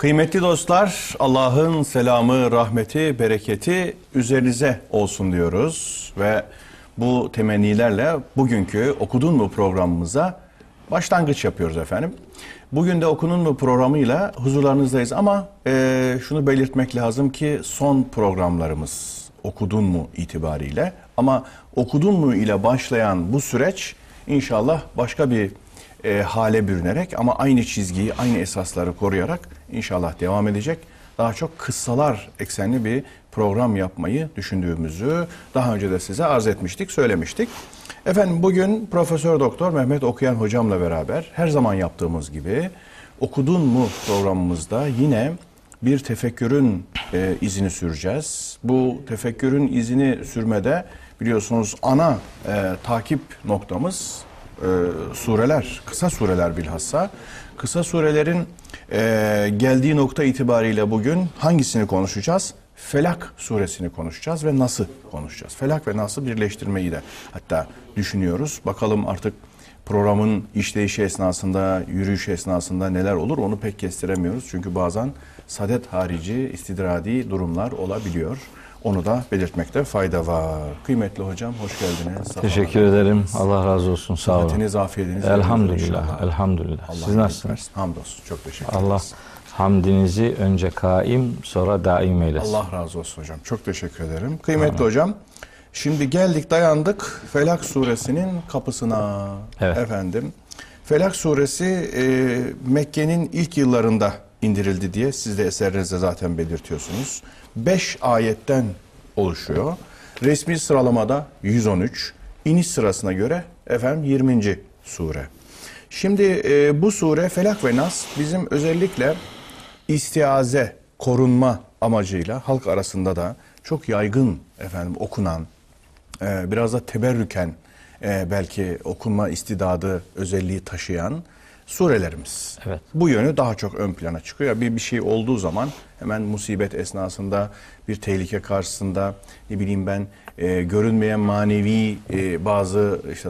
Kıymetli dostlar, Allah'ın selamı, rahmeti, bereketi üzerinize olsun diyoruz ve bu temennilerle bugünkü Okudun mu programımıza başlangıç yapıyoruz efendim. Bugün de Okunun mu programıyla huzurlarınızdayız ama e, şunu belirtmek lazım ki son programlarımız Okudun mu itibariyle ama Okudun mu ile başlayan bu süreç inşallah başka bir e, hale bürünerek ama aynı çizgiyi, aynı esasları koruyarak inşallah devam edecek. Daha çok kıssalar eksenli bir program yapmayı düşündüğümüzü daha önce de size arz etmiştik, söylemiştik. Efendim bugün Profesör Doktor Mehmet Okuyan hocamla beraber her zaman yaptığımız gibi Okudun mu programımızda yine bir tefekkürün e, izini süreceğiz. Bu tefekkürün izini sürmede biliyorsunuz ana e, takip noktamız e, sureler, kısa sureler bilhassa. Kısa surelerin e, geldiği nokta itibariyle bugün hangisini konuşacağız? Felak suresini konuşacağız ve Nas'ı konuşacağız. Felak ve Nas'ı birleştirmeyi de hatta düşünüyoruz. Bakalım artık programın işleyişi esnasında, yürüyüşü esnasında neler olur onu pek kestiremiyoruz. Çünkü bazen sadet harici, istidradi durumlar olabiliyor. Onu da belirtmekte fayda var. Kıymetli hocam hoş geldiniz. Teşekkür ederim. Allah razı olsun. Sağ olun. Sıhhatiniz, afiyetiniz. Elhamdülillah. Elhamdülillah. Allah Siz nasılsınız? Hamdolsun. Çok teşekkür Allah ederiz. hamdinizi önce kaim sonra daim eylesin. Allah razı olsun hocam. Çok teşekkür ederim. Kıymetli hocam, şimdi geldik dayandık Felak suresinin kapısına. Evet. Efendim, Felak suresi e, Mekke'nin ilk yıllarında indirildi diye siz de eserinizde zaten belirtiyorsunuz. Beş ayetten oluşuyor. Resmi sıralamada 113, iniş sırasına göre efendim 20. sure. Şimdi e, bu sure Felak ve Nas bizim özellikle istiaze, korunma amacıyla halk arasında da çok yaygın efendim okunan, e, biraz da teberrüken e, belki okunma istidadı özelliği taşıyan surelerimiz. Evet. Bu yönü daha çok ön plana çıkıyor. Bir bir şey olduğu zaman hemen musibet esnasında bir tehlike karşısında ne bileyim ben e, görünmeyen manevi e, bazı işte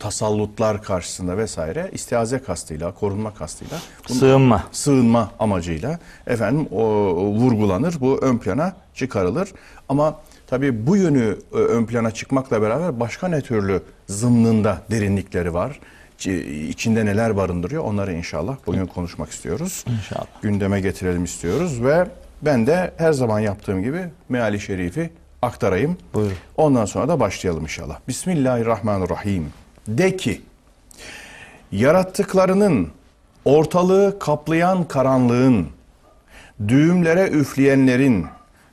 tasallutlar karşısında vesaire istiaze kastıyla, korunma kastıyla Sığınma. sığınma amacıyla efendim o, o vurgulanır. Bu ön plana çıkarılır. Ama tabii bu yönü e, ön plana çıkmakla beraber başka ne türlü zımnında derinlikleri var. İçi- İçinde neler barındırıyor onları inşallah bugün konuşmak istiyoruz. İnşallah. Gündeme getirelim istiyoruz ve ben de her zaman yaptığım gibi meali şerifi aktarayım. Buyurun. Ondan sonra da başlayalım inşallah. Bismillahirrahmanirrahim. De ki yarattıklarının ortalığı kaplayan karanlığın, düğümlere üfleyenlerin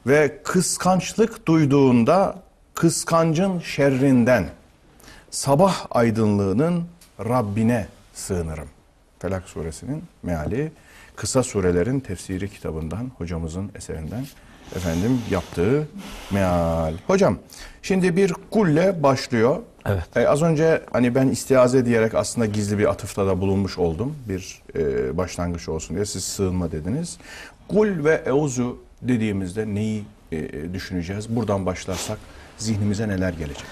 ve kıskançlık duyduğunda kıskancın şerrinden sabah aydınlığının Rabbine sığınırım. Felak suresinin meali kısa surelerin tefsiri kitabından hocamızın eserinden efendim yaptığı meal. Hocam şimdi bir kulle başlıyor. Evet. E, az önce hani ben istiaze diyerek aslında gizli bir atıfta da bulunmuş oldum. Bir e, başlangıç olsun diye siz sığınma dediniz. Kul ve euzu dediğimizde neyi e, düşüneceğiz? Buradan başlarsak zihnimize neler gelecek?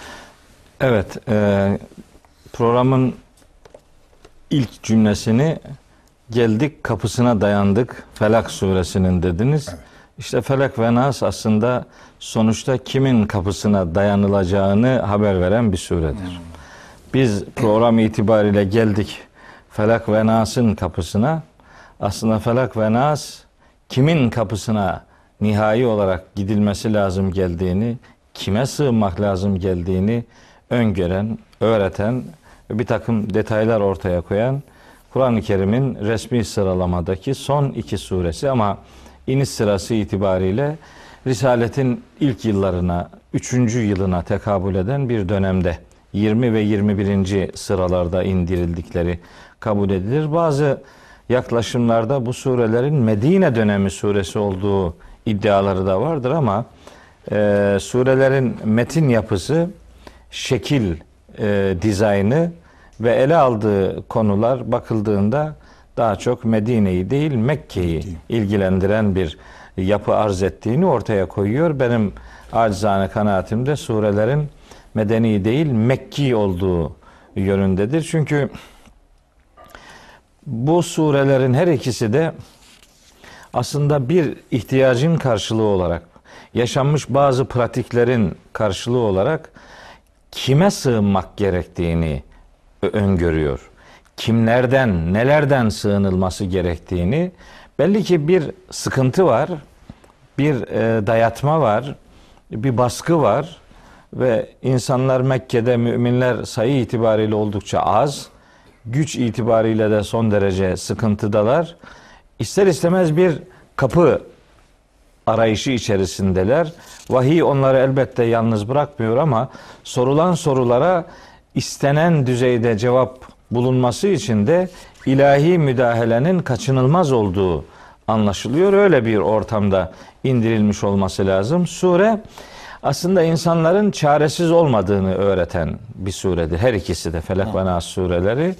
Evet. e, programın ilk cümlesini geldik kapısına dayandık Felak suresinin dediniz. İşte Felak ve Nas aslında sonuçta kimin kapısına dayanılacağını haber veren bir suredir. Biz program itibariyle geldik Felak ve Nas'ın kapısına. Aslında Felak ve Nas kimin kapısına nihai olarak gidilmesi lazım geldiğini, kime sığınmak lazım geldiğini öngören, öğreten bir takım detaylar ortaya koyan Kur'an-ı Kerim'in resmi sıralamadaki son iki suresi ama iniş sırası itibariyle Risaletin ilk yıllarına, üçüncü yılına tekabül eden bir dönemde 20 ve 21. sıralarda indirildikleri kabul edilir. Bazı yaklaşımlarda bu surelerin Medine dönemi suresi olduğu iddiaları da vardır ama e, surelerin metin yapısı, şekil, e, dizaynı ve ele aldığı konular bakıldığında daha çok Medine'yi değil Mekke'yi ilgilendiren bir yapı arz ettiğini ortaya koyuyor. Benim acizane kanaatimde surelerin medeni değil Mekki olduğu yönündedir. Çünkü bu surelerin her ikisi de aslında bir ihtiyacın karşılığı olarak yaşanmış bazı pratiklerin karşılığı olarak kime sığınmak gerektiğini öngörüyor. Kimlerden, nelerden sığınılması gerektiğini belli ki bir sıkıntı var, bir e, dayatma var, bir baskı var ve insanlar Mekke'de müminler sayı itibariyle oldukça az, güç itibariyle de son derece sıkıntıdalar. İster istemez bir kapı arayışı içerisindeler. Vahiy onları elbette yalnız bırakmıyor ama sorulan sorulara istenen düzeyde cevap bulunması için de ilahi müdahalenin kaçınılmaz olduğu anlaşılıyor. Öyle bir ortamda indirilmiş olması lazım. Sure aslında insanların çaresiz olmadığını öğreten bir suredir. Her ikisi de Felak ve Nas sureleri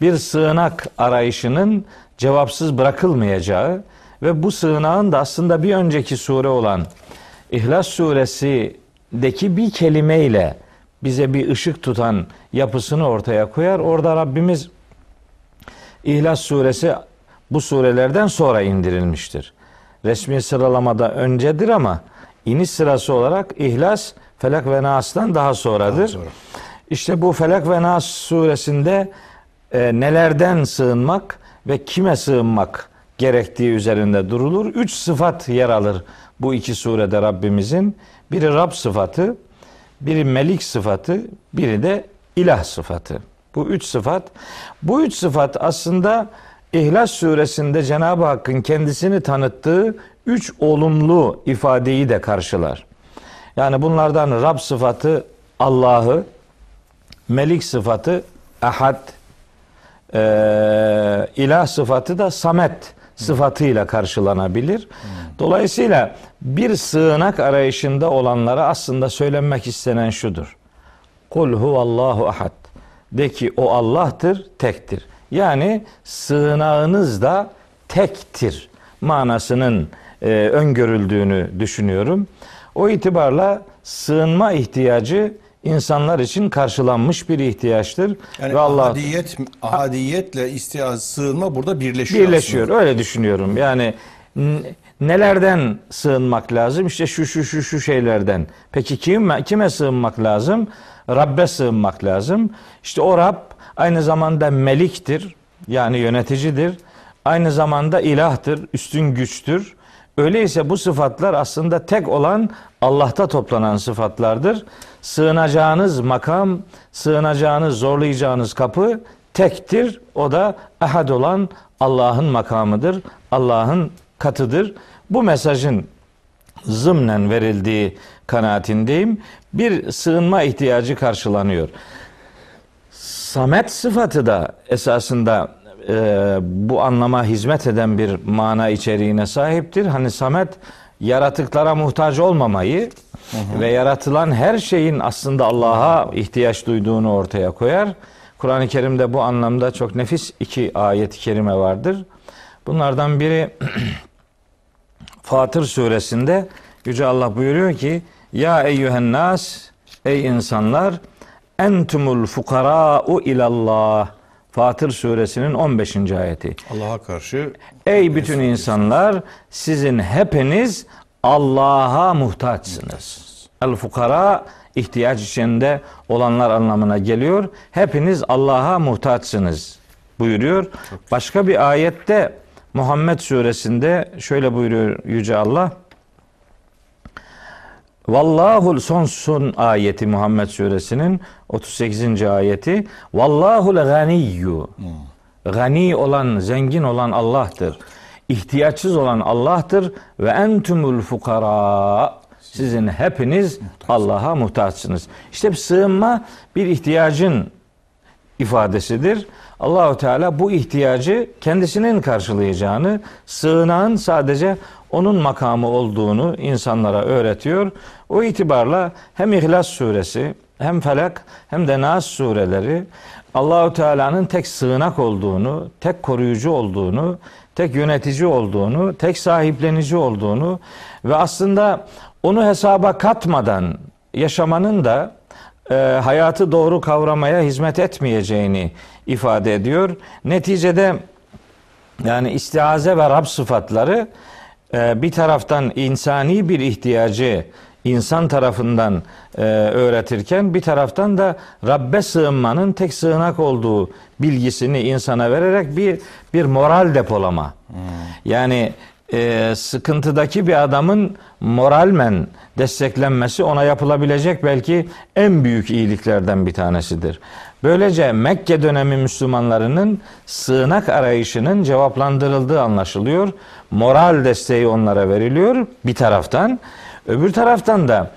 bir sığınak arayışının cevapsız bırakılmayacağı ve bu sığınağın da aslında bir önceki sure olan İhlas suresindeki bir kelimeyle bize bir ışık tutan yapısını ortaya koyar. Orada Rabbimiz İhlas suresi bu surelerden sonra indirilmiştir. Resmi sıralamada öncedir ama iniş sırası olarak İhlas, Felak ve Nas'tan daha sonradır. Daha sonra. İşte bu Felak ve Nas suresinde e, nelerden sığınmak ve kime sığınmak gerektiği üzerinde durulur. Üç sıfat yer alır bu iki surede Rabbimizin. Biri Rab sıfatı, biri Melik sıfatı, biri de ilah sıfatı. Bu üç sıfat. Bu üç sıfat aslında İhlas suresinde Cenab-ı Hakk'ın kendisini tanıttığı üç olumlu ifadeyi de karşılar. Yani bunlardan Rab sıfatı Allah'ı, Melik sıfatı Ahad, e, ilah sıfatı da Samet sıfatıyla karşılanabilir. Dolayısıyla bir sığınak arayışında olanlara aslında söylenmek istenen şudur. Kul huvallahu ahad. De ki o Allah'tır, tektir. Yani sığınağınız da tektir manasının e, öngörüldüğünü düşünüyorum. O itibarla sığınma ihtiyacı insanlar için karşılanmış bir ihtiyaçtır. Yani Ve Allah ahadiyet ahadiyetle istiyaz sığınma burada birleşiyor. Birleşiyor. Aslında. Öyle düşünüyorum. Yani nelerden sığınmak lazım? İşte şu şu şu şu şeylerden. Peki kim kime sığınmak lazım? Rabbe sığınmak lazım. İşte o Rab aynı zamanda meliktir. Yani yöneticidir. Aynı zamanda ilahtır, üstün güçtür. Öyleyse bu sıfatlar aslında tek olan Allah'ta toplanan sıfatlardır. Sığınacağınız makam, sığınacağınız, zorlayacağınız kapı tektir. O da ahad olan Allah'ın makamıdır. Allah'ın katıdır. Bu mesajın zımnen verildiği kanaatindeyim. Bir sığınma ihtiyacı karşılanıyor. Samet sıfatı da esasında e, bu anlama hizmet eden bir mana içeriğine sahiptir. Hani Samet yaratıklara muhtaç olmamayı hı hı. ve yaratılan her şeyin aslında Allah'a ihtiyaç duyduğunu ortaya koyar. Kur'an-ı Kerim'de bu anlamda çok nefis iki ayet-i kerime vardır. Bunlardan biri Fatır suresinde Yüce Allah buyuruyor ki Ya eyyühen nas ey insanlar entumul fukara'u ilallah Fatır suresinin 15. ayeti. Allah'a karşı Ey bütün insanlar sizin hepiniz Allah'a muhtaçsınız. El fukara ihtiyaç içinde olanlar anlamına geliyor. Hepiniz Allah'a muhtaçsınız buyuruyor. Başka bir ayette Muhammed suresinde şöyle buyuruyor Yüce Allah. Vallahul son son ayeti Muhammed suresinin 38. ayeti. Vallahul ganiyyu. Gani olan, zengin olan Allah'tır. İhtiyaçsız olan Allah'tır ve entumul fukara. Sizin hepiniz Allah'a muhtaçsınız. İşte bir sığınma bir ihtiyacın ifadesidir. Allahu Teala bu ihtiyacı kendisinin karşılayacağını, sığınağın sadece onun makamı olduğunu insanlara öğretiyor. O itibarla hem İhlas suresi hem Felak hem de Nas sureleri Allahu Teala'nın tek sığınak olduğunu, tek koruyucu olduğunu, tek yönetici olduğunu, tek sahiplenici olduğunu ve aslında onu hesaba katmadan yaşamanın da e, hayatı doğru kavramaya hizmet etmeyeceğini ifade ediyor. Neticede yani istiaze ve Rab sıfatları bir taraftan insani bir ihtiyacı insan tarafından e, öğretirken bir taraftan da Rabbe sığınmanın tek sığınak olduğu bilgisini insana vererek bir bir moral depolama. Yani e, sıkıntıdaki bir adamın moralmen desteklenmesi ona yapılabilecek belki en büyük iyiliklerden bir tanesidir. Böylece Mekke dönemi Müslümanlarının sığınak arayışının cevaplandırıldığı anlaşılıyor. Moral desteği onlara veriliyor bir taraftan. Öbür taraftan da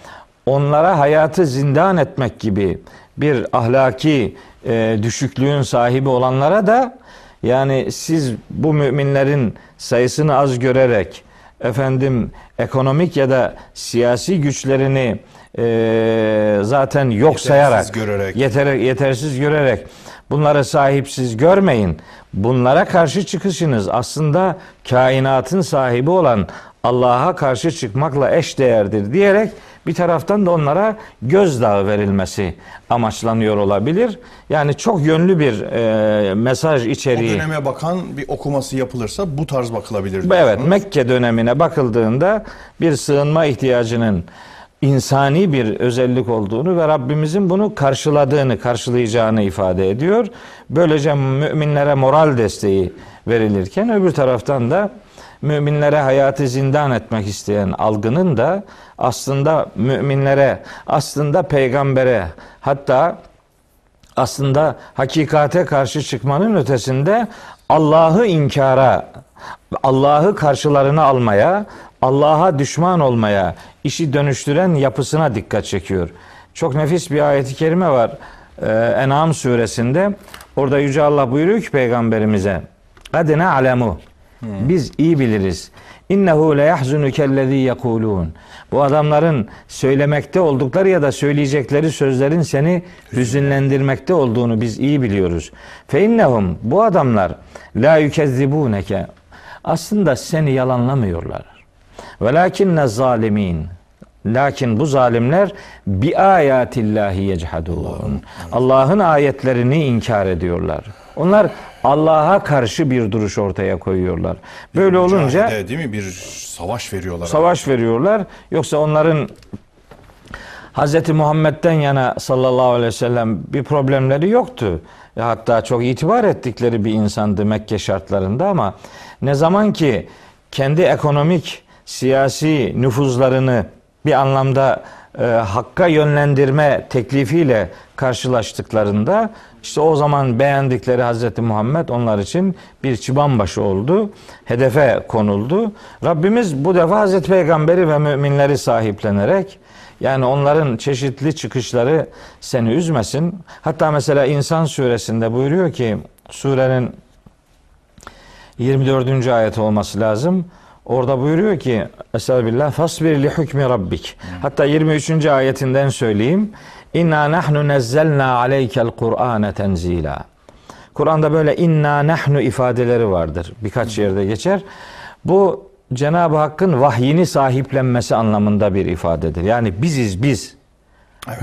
onlara hayatı zindan etmek gibi bir ahlaki e, düşüklüğün sahibi olanlara da yani siz bu müminlerin sayısını az görerek efendim ekonomik ya da siyasi güçlerini e, zaten yok Yetersiz sayarak görerek. yeter, yetersiz görerek bunları sahipsiz görmeyin. Bunlara karşı çıkışınız aslında kainatın sahibi olan Allah'a karşı çıkmakla eş değerdir diyerek bir taraftan da onlara gözdağı verilmesi amaçlanıyor olabilir. Yani çok yönlü bir e, mesaj O içeriği. döneme bakan bir okuması yapılırsa bu tarz bakılabilir. Evet. Mekke dönemine bakıldığında bir sığınma ihtiyacının insani bir özellik olduğunu ve Rabbimizin bunu karşıladığını, karşılayacağını ifade ediyor. Böylece müminlere moral desteği verilirken öbür taraftan da müminlere hayatı zindan etmek isteyen algının da aslında müminlere, aslında peygambere hatta aslında hakikate karşı çıkmanın ötesinde Allah'ı inkara, Allah'ı karşılarına almaya, Allah'a düşman olmaya işi dönüştüren yapısına dikkat çekiyor. Çok nefis bir ayeti kerime var ee, En'am suresinde. Orada Yüce Allah buyuruyor ki peygamberimize Kadine alemu biz iyi biliriz. İnnehu le yahzunukellezî yekulûn. Bu adamların söylemekte oldukları ya da söyleyecekleri sözlerin seni hüzünlendirmekte olduğunu biz iyi biliyoruz. Fe innehum bu adamlar la yukezzibûneke. Aslında seni yalanlamıyorlar. Velakinne zalimin. Lakin bu zalimler bi ayatillahi yechadun. Allah'ın ayetlerini inkar ediyorlar. Onlar Allah'a karşı bir duruş ortaya koyuyorlar. Böyle olunca Mücahede değil mi bir savaş veriyorlar. savaş veriyorlar. Yoksa onların Hz. Muhammed'den yana sallallahu aleyhi ve sellem bir problemleri yoktu. Ya Hatta çok itibar ettikleri bir insandı Mekke şartlarında ama ne zaman ki kendi ekonomik, siyasi nüfuzlarını bir anlamda e, hakka yönlendirme teklifiyle karşılaştıklarında işte o zaman beğendikleri Hazreti Muhammed onlar için bir çıban başı oldu. Hedefe konuldu. Rabbimiz bu defa Hazreti Peygamberi ve müminleri sahiplenerek yani onların çeşitli çıkışları seni üzmesin. Hatta mesela İnsan suresinde buyuruyor ki surenin 24. ayet olması lazım. Orada buyuruyor ki Estağfirullah fasbir li hükmi rabbik. Hatta 23. ayetinden söyleyeyim. İnna nahnu nezzelna aleykel Kur'ane tenzila. Kur'an'da böyle inna nahnu ifadeleri vardır. Birkaç yerde geçer. Bu Cenab-ı Hakk'ın vahyini sahiplenmesi anlamında bir ifadedir. Yani biziz biz.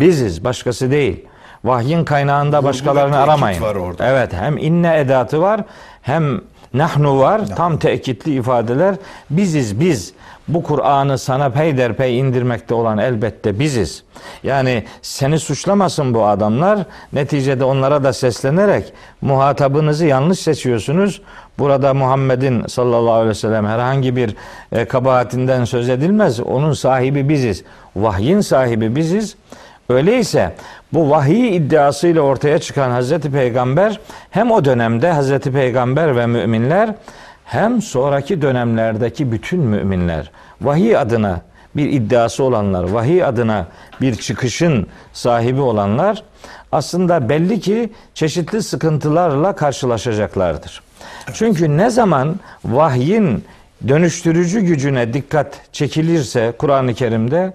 Biziz başkası değil. Vahyin kaynağında başkalarını aramayın. var orada. Evet hem inne edatı var hem nahnu var. Tam tekitli ifadeler. Biziz biz. Bu Kur'an'ı sana peyderpey indirmekte olan elbette biziz. Yani seni suçlamasın bu adamlar. Neticede onlara da seslenerek muhatabınızı yanlış seçiyorsunuz. Burada Muhammed'in sallallahu aleyhi ve sellem herhangi bir e, kabahatinden söz edilmez. Onun sahibi biziz. Vahyin sahibi biziz. Öyleyse bu vahiy iddiasıyla ortaya çıkan Hazreti Peygamber hem o dönemde Hazreti Peygamber ve müminler hem sonraki dönemlerdeki bütün müminler vahiy adına bir iddiası olanlar, vahiy adına bir çıkışın sahibi olanlar aslında belli ki çeşitli sıkıntılarla karşılaşacaklardır. Çünkü ne zaman vahyin dönüştürücü gücüne dikkat çekilirse Kur'an-ı Kerim'de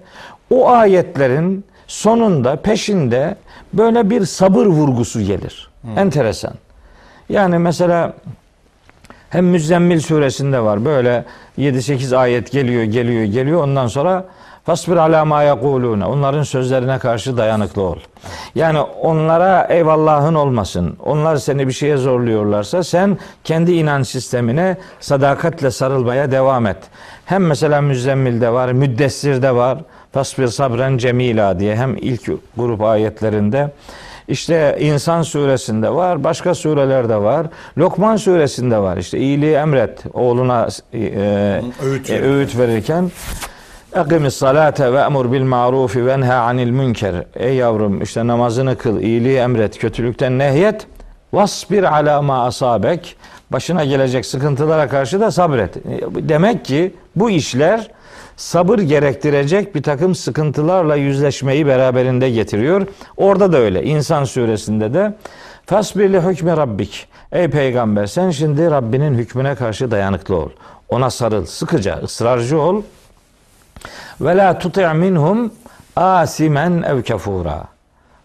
o ayetlerin sonunda peşinde böyle bir sabır vurgusu gelir. Enteresan. Yani mesela hem Müzzemmil suresinde var böyle 7-8 ayet geliyor geliyor geliyor ondan sonra Fasbir ala ma yekulune. Onların sözlerine karşı dayanıklı ol. Yani onlara eyvallahın olmasın. Onlar seni bir şeye zorluyorlarsa sen kendi inanç sistemine sadakatle sarılmaya devam et. Hem mesela Müzzemmil'de var, Müddessir'de var. Fasbir sabren cemila diye hem ilk grup ayetlerinde işte İnsan suresinde var, başka surelerde var. Lokman suresinde var. İşte iyiliği emret oğluna e, Öğüt e, verirken. öğüt verirken. Akimis salate ve emur bil marufi ve nha anil münker. Ey yavrum işte namazını kıl, iyiliği emret, kötülükten nehyet. Vasbir ala ma asabek. Başına gelecek sıkıntılara karşı da sabret. Demek ki bu işler sabır gerektirecek bir takım sıkıntılarla yüzleşmeyi beraberinde getiriyor. Orada da öyle. İnsan suresinde de Fasbir li hükmü rabbik. Ey peygamber sen şimdi Rabbinin hükmüne karşı dayanıklı ol. Ona sarıl, sıkıca, ısrarcı ol. Ve la tuti' minhum asimen ev kafura.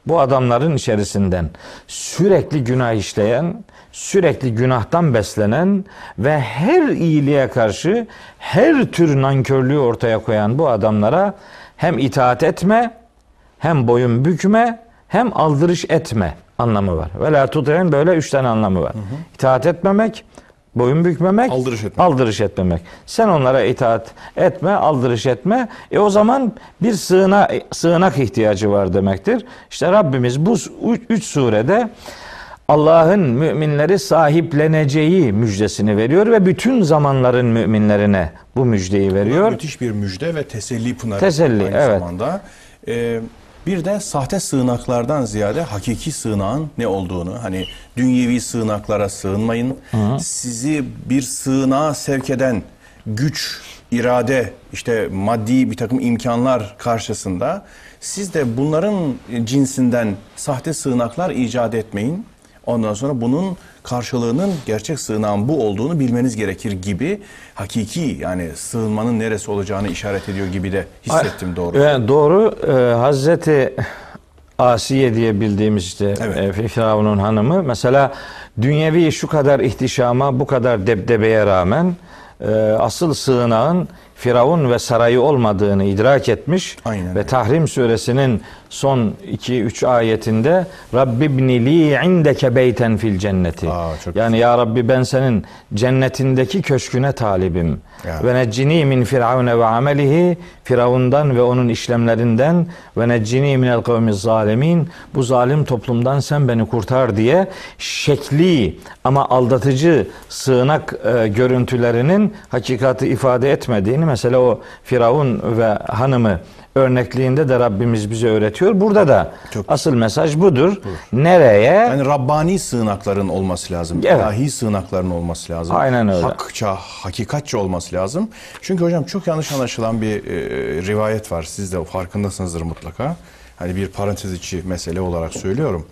Bu adamların içerisinden sürekli günah işleyen, sürekli günahtan beslenen ve her iyiliğe karşı her tür nankörlüğü ortaya koyan bu adamlara hem itaat etme, hem boyun bükme, hem aldırış etme anlamı var. Ve la tuti'in böyle üç tane anlamı var. İtaat etmemek, boyun bükmemek, Aldırış etmemek. aldırış etmemek. Sen onlara itaat etme, aldırış etme. E o zaman bir sığına, sığınak ihtiyacı var demektir. İşte Rabbimiz bu üç surede Allah'ın müminleri sahipleneceği müjdesini veriyor ve bütün zamanların müminlerine bu müjdeyi veriyor. Müthiş bir müjde ve teselli pınarı. Teselli, aynı evet. zamanda. Ee, bir de sahte sığınaklardan ziyade hakiki sığınağın ne olduğunu hani dünyevi sığınaklara sığınmayın. Sizi bir sığınağa sevk eden güç, irade, işte maddi bir takım imkanlar karşısında siz de bunların cinsinden sahte sığınaklar icat etmeyin. Ondan sonra bunun karşılığının gerçek sığınağın bu olduğunu bilmeniz gerekir gibi hakiki yani sığınmanın neresi olacağını işaret ediyor gibi de hissettim doğru. Evet, doğru. Ee, Hazreti Asiye diye bildiğimiz işte Evet. e, Firavun'un hanımı mesela dünyevi şu kadar ihtişama, bu kadar debdebeye rağmen e, asıl sığınağın Firavun ve sarayı olmadığını idrak etmiş Aynen ve. Tahrim suresinin son 2-3 ayetinde Rabbibni li indeke beyten fil cenneti. Aa, yani ya Rabbi ben senin cennetindeki köşküne talibim. Ve neccini min firavune ve amelihi Firavundan ve onun işlemlerinden ve neccini minel kavmi zalimin bu zalim toplumdan sen beni kurtar diye şekli ama aldatıcı sığınak e, görüntülerinin hakikati ifade etmediğini mesela o Firavun ve hanımı örnekliğinde de Rabbimiz bize öğretiyor. Burada da Çok- asıl mesaj budur. Nereye? Yani Rabbani sığınakların olması lazım. Evet. İlahi sığınakların olması lazım. Aynen öyle. Hakça, hakikatçe olması lazım. Çünkü hocam çok yanlış anlaşılan bir e, rivayet var. Siz de farkındasınızdır mutlaka. Hani bir parantez içi mesele olarak söylüyorum.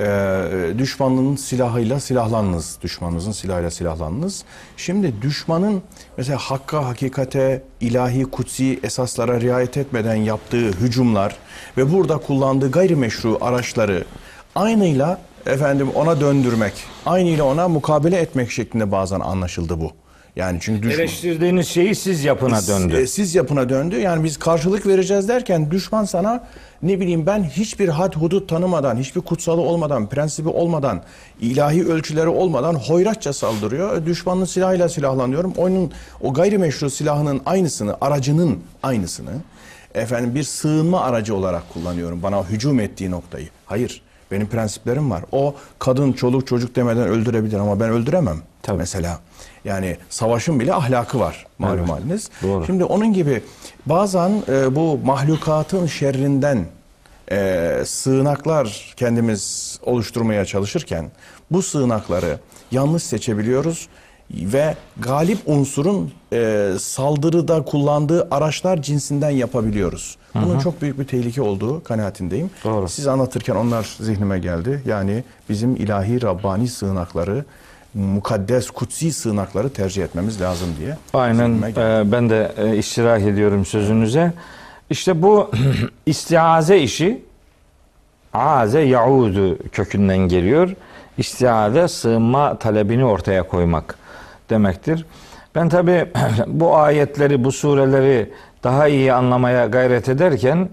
E, düşmanın silahıyla silahlanınız. Düşmanınızın silahıyla silahlanınız. Şimdi düşmanın mesela hakka, hakikate, ilahi, kutsi esaslara riayet etmeden yaptığı hücumlar ve burada kullandığı gayrimeşru araçları aynıyla efendim ona döndürmek, aynıyla ona mukabele etmek şeklinde bazen anlaşıldı bu. Yani çünkü düşman Eleştirdiğiniz şeyi siz yapına döndü. e, siz yapına döndü. Yani biz karşılık vereceğiz derken düşman sana ne bileyim ben hiçbir had hudut tanımadan, hiçbir kutsalı olmadan, prensibi olmadan, ilahi ölçüleri olmadan hoyratça saldırıyor. E, Düşmanın silahıyla silahlanıyorum. Onun o gayrimeşru silahının aynısını, aracının aynısını efendim bir sığınma aracı olarak kullanıyorum. Bana hücum ettiği noktayı. Hayır. Benim prensiplerim var. O kadın, çoluk, çocuk demeden öldürebilir ama ben öldüremem. Tabii. Mesela yani savaşın bile ahlakı var malum Evet. haliniz. Doğru. Şimdi onun gibi bazen e, bu mahlukatın şerrinden e, sığınaklar kendimiz oluşturmaya çalışırken bu sığınakları yanlış seçebiliyoruz ve galip unsurun e, saldırıda kullandığı araçlar cinsinden yapabiliyoruz. Bunun çok büyük bir tehlike olduğu kanaatindeyim. Doğru. Siz anlatırken onlar zihnime geldi. Yani bizim ilahi Rabbani sığınakları, mukaddes, kutsi sığınakları tercih etmemiz lazım diye. Aynen e, ben de e, iştirak ediyorum sözünüze. İşte bu istiaze işi aze yaudu kökünden geliyor. İstiaze sığınma talebini ortaya koymak demektir. Ben tabi bu ayetleri, bu sureleri daha iyi anlamaya gayret ederken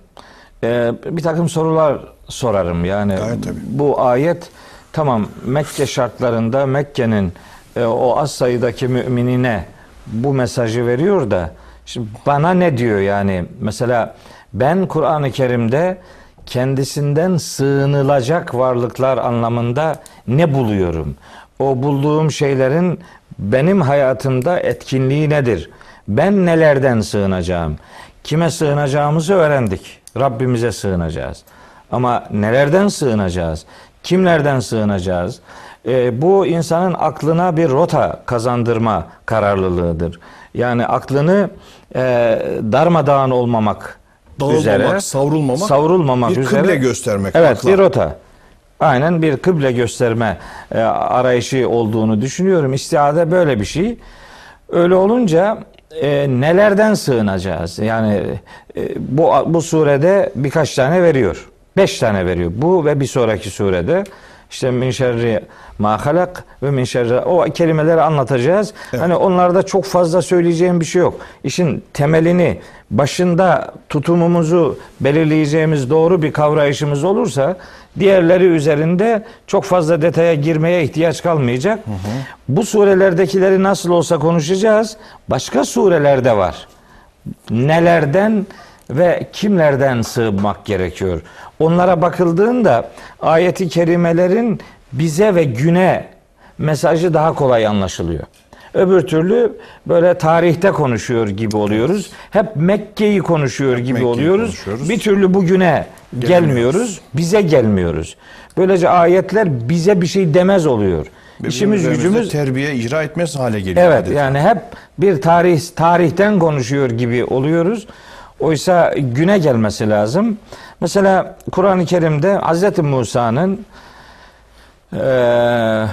e, bir takım sorular sorarım. Yani Gayet tabii. bu ayet tamam Mekke şartlarında Mekke'nin e, o az sayıdaki müminine bu mesajı veriyor da şimdi bana ne diyor yani mesela ben Kur'an-ı Kerim'de kendisinden sığınılacak varlıklar anlamında ne buluyorum? O bulduğum şeylerin benim hayatımda etkinliği nedir? Ben nelerden sığınacağım? Kime sığınacağımızı öğrendik. Rabbimize sığınacağız. Ama nelerden sığınacağız? Kimlerden sığınacağız? Ee, bu insanın aklına bir rota kazandırma kararlılığıdır. Yani aklını e, darmadağın olmamak Dağılmamak, üzere, savrulmamak, savrulmamak bir üzere. kıble göstermek Evet, akla. bir rota. Aynen bir kıble gösterme e, arayışı olduğunu düşünüyorum. İstihade böyle bir şey. Öyle olunca e, nelerden sığınacağız? Yani e, bu bu surede birkaç tane veriyor. Beş tane veriyor. Bu ve bir sonraki surede işte min şerri ma halak ve min şerri o kelimeleri anlatacağız. Hani onlarda çok fazla söyleyeceğim bir şey yok. İşin temelini başında tutumumuzu belirleyeceğimiz doğru bir kavrayışımız olursa diğerleri üzerinde çok fazla detaya girmeye ihtiyaç kalmayacak. Bu surelerdekileri nasıl olsa konuşacağız. Başka surelerde var nelerden ve kimlerden sığınmak gerekiyor? Onlara bakıldığında ayeti kerimelerin bize ve güne mesajı daha kolay anlaşılıyor. Öbür türlü böyle tarihte konuşuyor gibi oluyoruz. Hep Mekke'yi konuşuyor gibi Mekke'yi oluyoruz. konuşuyoruz. Bir türlü bugüne gelmiyoruz. Bize gelmiyoruz. Böylece ayetler bize bir şey demez oluyor. İşimiz gücümüz terbiye icra etmez hale geliyor. Evet adeta. yani hep bir tarih tarihten konuşuyor gibi oluyoruz. Oysa güne gelmesi lazım. Mesela Kur'an-ı Kerim'de Hz. Musa'nın eee,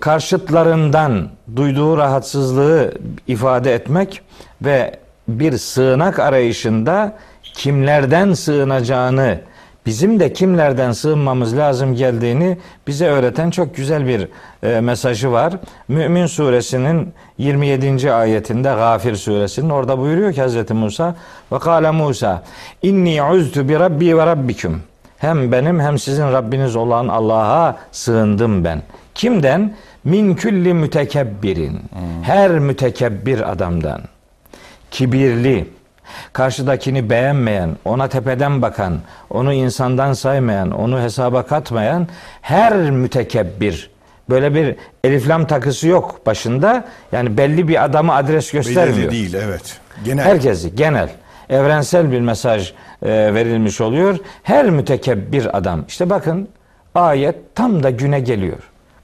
karşıtlarından duyduğu rahatsızlığı ifade etmek ve bir sığınak arayışında kimlerden sığınacağını bizim de kimlerden sığınmamız lazım geldiğini bize öğreten çok güzel bir e, mesajı var. Mümin suresinin 27. ayetinde Gafir suresinin orada buyuruyor ki Hz. Musa ve kâle Musa inni uztu bi rabbi ve rabbikum hem benim hem sizin Rabbiniz olan Allah'a sığındım ben. Kimden? Min külli mütekebbirin. Her mütekebbir adamdan. Kibirli, karşıdakini beğenmeyen, ona tepeden bakan, onu insandan saymayan, onu hesaba katmayan her mütekebbir. Böyle bir eliflam takısı yok başında. Yani belli bir adamı adres göstermiyor. Belirli değil evet. Genel. Herkesi genel, evrensel bir mesaj e, verilmiş oluyor. Her mütekebbir adam. İşte bakın ayet tam da güne geliyor.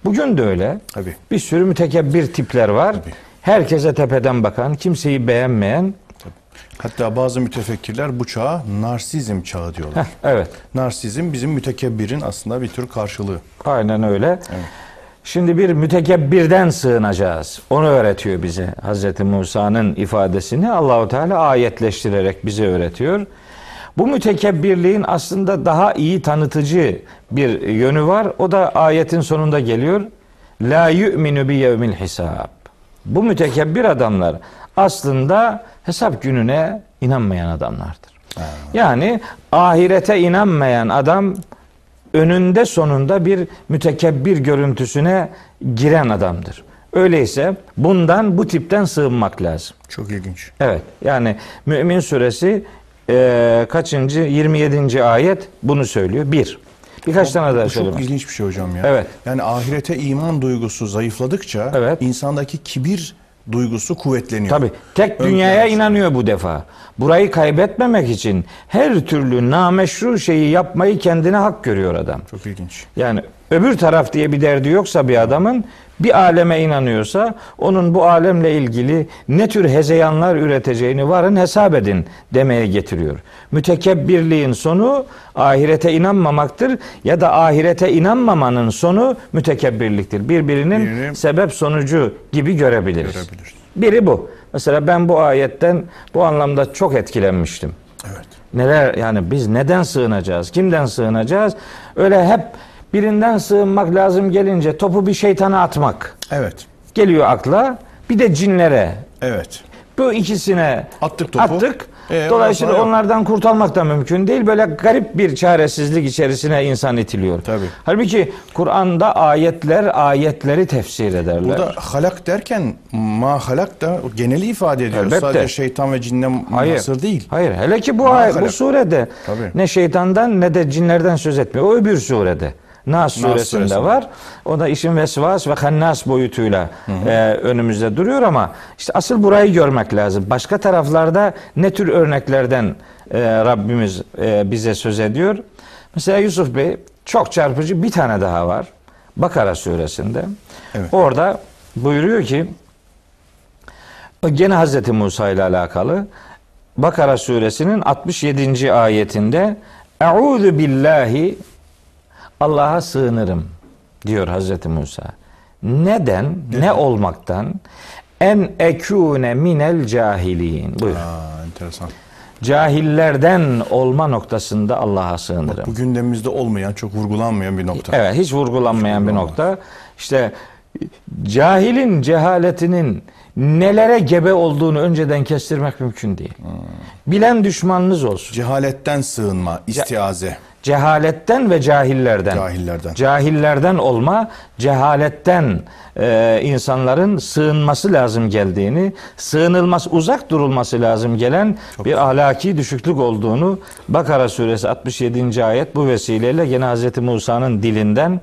Bugün de öyle. Tabii. Bir sürü mütekebbir tipler var. Tabii. Herkese tepeden bakan, kimseyi beğenmeyen. Hatta bazı mütefekkirler bu çağa narsizm çağı diyorlar. Heh, evet. Narsizm bizim mütekebbirin aslında bir tür karşılığı. Aynen öyle. Şimdi bir mütekebbirden sığınacağız. Onu öğretiyor bize. Hz. Musa'nın ifadesini Allahu Teala ayetleştirerek bize öğretiyor. Bu mütekebbirliğin aslında daha iyi tanıtıcı bir yönü var. O da ayetin sonunda geliyor. La yu'minu bi yevmil hisab. Bu mütekebbir adamlar aslında hesap gününe inanmayan adamlardır. Yani ahirete inanmayan adam önünde sonunda bir mütekebbir görüntüsüne giren adamdır. Öyleyse bundan bu tipten sığınmak lazım. Çok ilginç. Evet yani Mümin suresi e, kaçıncı 27. ayet bunu söylüyor. Bir. Birkaç tane daha Bu söyleyeyim. çok ilginç bir şey hocam ya. Evet. Yani ahirete iman duygusu zayıfladıkça Evet. insandaki kibir duygusu kuvvetleniyor. Tabi tek Ön dünyaya çıkıyor. inanıyor bu defa. Burayı kaybetmemek için her türlü nameşru şeyi yapmayı kendine hak görüyor adam. Çok ilginç. Yani öbür taraf diye bir derdi yoksa bir adamın bir aleme inanıyorsa onun bu alemle ilgili ne tür hezeyanlar üreteceğini varın hesap edin demeye getiriyor. Mütekebbirliğin sonu ahirete inanmamaktır ya da ahirete inanmamanın sonu mütekebbirliktir. Birbirinin Birini- sebep sonucu gibi görebiliriz. Görebiliriz. Biri bu. Mesela ben bu ayetten bu anlamda çok etkilenmiştim. Evet. Neler yani biz neden sığınacağız? Kimden sığınacağız? Öyle hep birinden sığınmak lazım gelince topu bir şeytana atmak Evet. geliyor akla. Bir de cinlere. Evet. Bu ikisine Attık topu. attık. Ee, Dolayısıyla yok. onlardan kurtulmak da mümkün değil. Böyle garip bir çaresizlik içerisine insan itiliyor. Tabii. Halbuki Kur'an'da ayetler ayetleri tefsir ederler. Burada halak derken ma halak da geneli ifade ediyor. Elbette. Sadece şeytan ve cinden Hayır. değil. Hayır. Hele ki bu Ma ay- bu surede Tabii. ne şeytandan ne de cinlerden söz etmiyor. O öbür surede. Nas suresinde suresinde. var. O da işin vesvas ve hannas boyutuyla e, önümüzde duruyor ama işte asıl burayı görmek lazım. Başka taraflarda ne tür örneklerden e, Rabbimiz e, bize söz ediyor? Mesela Yusuf Bey çok çarpıcı bir tane daha var. Bakara suresinde. Evet. Orada buyuruyor ki Gene Hazreti Musa ile alakalı Bakara suresinin 67. ayetinde Euzu billahi Allah'a sığınırım diyor Hazreti Musa. Neden? Ne olmaktan? En ekune minel cahilin. Buyur. Aa, enteresan. Cahillerden olma noktasında Allah'a sığınırım. Bu gündemimizde olmayan, çok vurgulanmayan bir nokta. Evet hiç vurgulanmayan bir vurgulanmaz. nokta. İşte cahilin cehaletinin nelere gebe olduğunu önceden kestirmek mümkün değil. Bilen düşmanınız olsun. Cehaletten sığınma, istiaze, Cehaletten ve cahillerden. cahillerden. Cahillerden olma, cehaletten e, insanların sığınması lazım geldiğini, sığınılması, uzak durulması lazım gelen bir ahlaki düşüklük olduğunu Bakara suresi 67. ayet bu vesileyle gene Hz. Musa'nın dilinden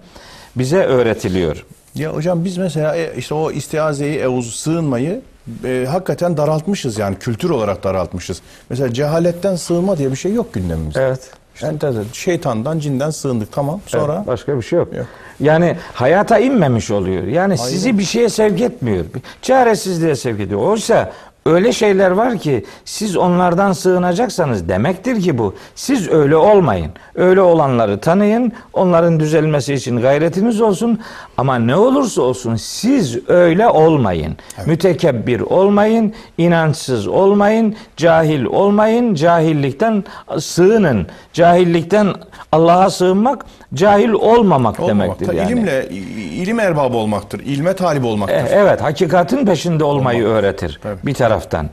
bize öğretiliyor. Ya hocam biz mesela e, işte o istiazeyi, evuz, sığınmayı e, hakikaten daraltmışız yani kültür olarak daraltmışız. Mesela cehaletten sığınma diye bir şey yok gündemimizde. Evet. Yani şeytandan, cinden sığındık tamam. Sonra Evet, başka bir şey yok. Yok. Yani hayata inmemiş oluyor. Yani sizi bir şeye sevk etmiyor. Çaresizliğe sevk ediyor. Oysa öyle şeyler var ki siz onlardan sığınacaksanız demektir ki bu. Siz öyle olmayın. Öyle olanları tanıyın. Onların düzelmesi için gayretiniz olsun. Ama ne olursa olsun siz öyle olmayın. Mütekebbir olmayın. inançsız olmayın. Cahil olmayın. Cahillikten sığının. Cahillikten Allah'a sığınmak cahil olmamak olmamak. demektir Ta- yani. İlimle, ilim erbabı olmaktır. ilme talip olmaktır. E, Evet, hakikatin peşinde olmayı öğretir Tabii. bir taraftan.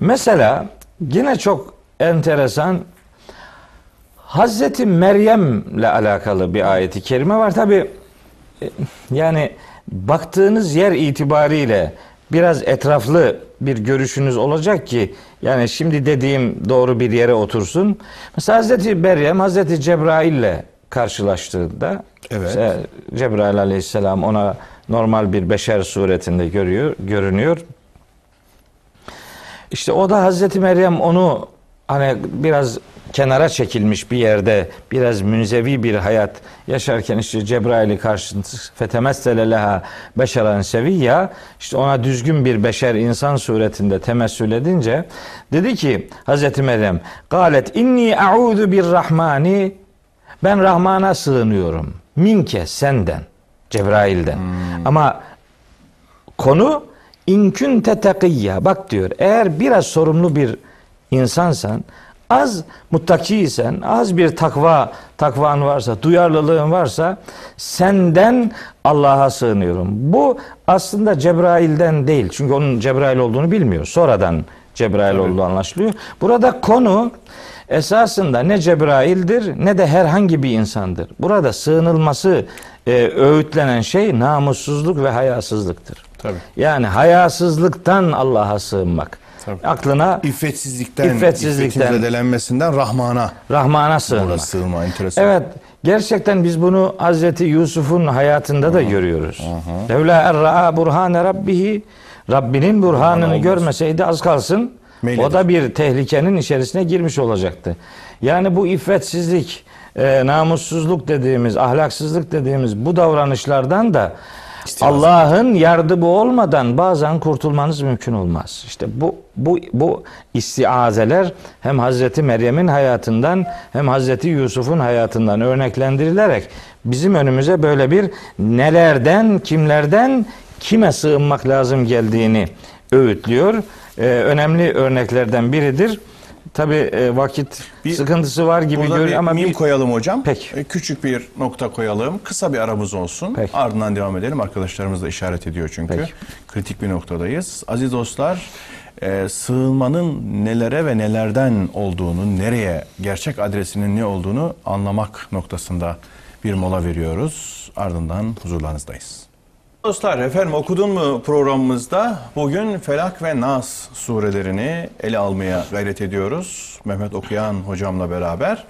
Mesela yine çok enteresan Hazreti Meryem'le alakalı bir ayeti kerime var. Tabi yani baktığınız yer itibariyle biraz etraflı bir görüşünüz olacak ki yani şimdi dediğim doğru bir yere otursun. Mesela Hazreti Meryem Hazreti Cebrail'le karşılaştığında Evet. işte Cebrail aleyhisselam ona normal bir beşer suretinde görüyor, görünüyor. İşte o da Hazreti Meryem onu hani biraz kenara çekilmiş bir yerde biraz münzevi bir hayat yaşarken işte Cebrail'i karşısında fetemessele leha beşeren seviyya işte ona düzgün bir beşer insan suretinde temessül edince dedi ki Hazreti Meryem galet inni a'udu bir rahmani ben Rahman'a sığınıyorum minke senden Cebrail'den ama Konu inkün tetakiyya. Bak diyor eğer biraz sorumlu bir insansan, az muttakiysen, az bir takva takvan varsa, duyarlılığın varsa senden Allah'a sığınıyorum. Bu aslında Cebrail'den değil. Çünkü onun Cebrail olduğunu bilmiyor. Sonradan Cebrail olduğu anlaşılıyor. Burada konu esasında ne Cebrail'dir ne de herhangi bir insandır. Burada sığınılması e, öğütlenen şey namussuzluk ve hayasızlıktır. Tabii. Yani hayasızlıktan Allah'a sığınmak. Tabii. Aklına İffetsizlikten, İffetsizlikten. iffetin zedelenmesinden Rahman'a Rahman'a sığınmak. Burada sığınma enteresan. Evet, gerçekten biz bunu Hazreti Yusuf'un hayatında da görüyoruz. Levla erra'a burhane rabbihi Rabbinin burhanını görmeseydi az kalsın Meyledir. o da bir tehlikenin içerisine girmiş olacaktı. Yani bu iffetsizlik, e, namussuzluk dediğimiz, ahlaksızlık dediğimiz bu davranışlardan da. Allah'ın yardımı olmadan bazen kurtulmanız mümkün olmaz. İşte bu bu bu istiazeler hem Hazreti Meryem'in hayatından hem Hazreti Yusuf'un hayatından örneklendirilerek bizim önümüze böyle bir nelerden, kimlerden kime sığınmak lazım geldiğini öğütlüyor. Ee, önemli örneklerden biridir. Tabi vakit Bir- sıkıntısı var gibi görünüyor ama mim bir- koyalım hocam. Peki. E, Küçük bir nokta koyalım. Kısa bir aramız olsun. Peki. Ardından devam edelim. Arkadaşlarımız da işaret ediyor çünkü. Peki. Kritik bir noktadayız. Aziz dostlar, e, sığınmanın nelere ve nelerden olduğunu, nereye, gerçek adresinin ne olduğunu anlamak noktasında bir mola veriyoruz. Ardından huzurlarınızdayız. Dostlar efendim okudun mu programımızda bugün Felak ve Nas surelerini ele almaya gayret ediyoruz. Mehmet Okuyan hocamla beraber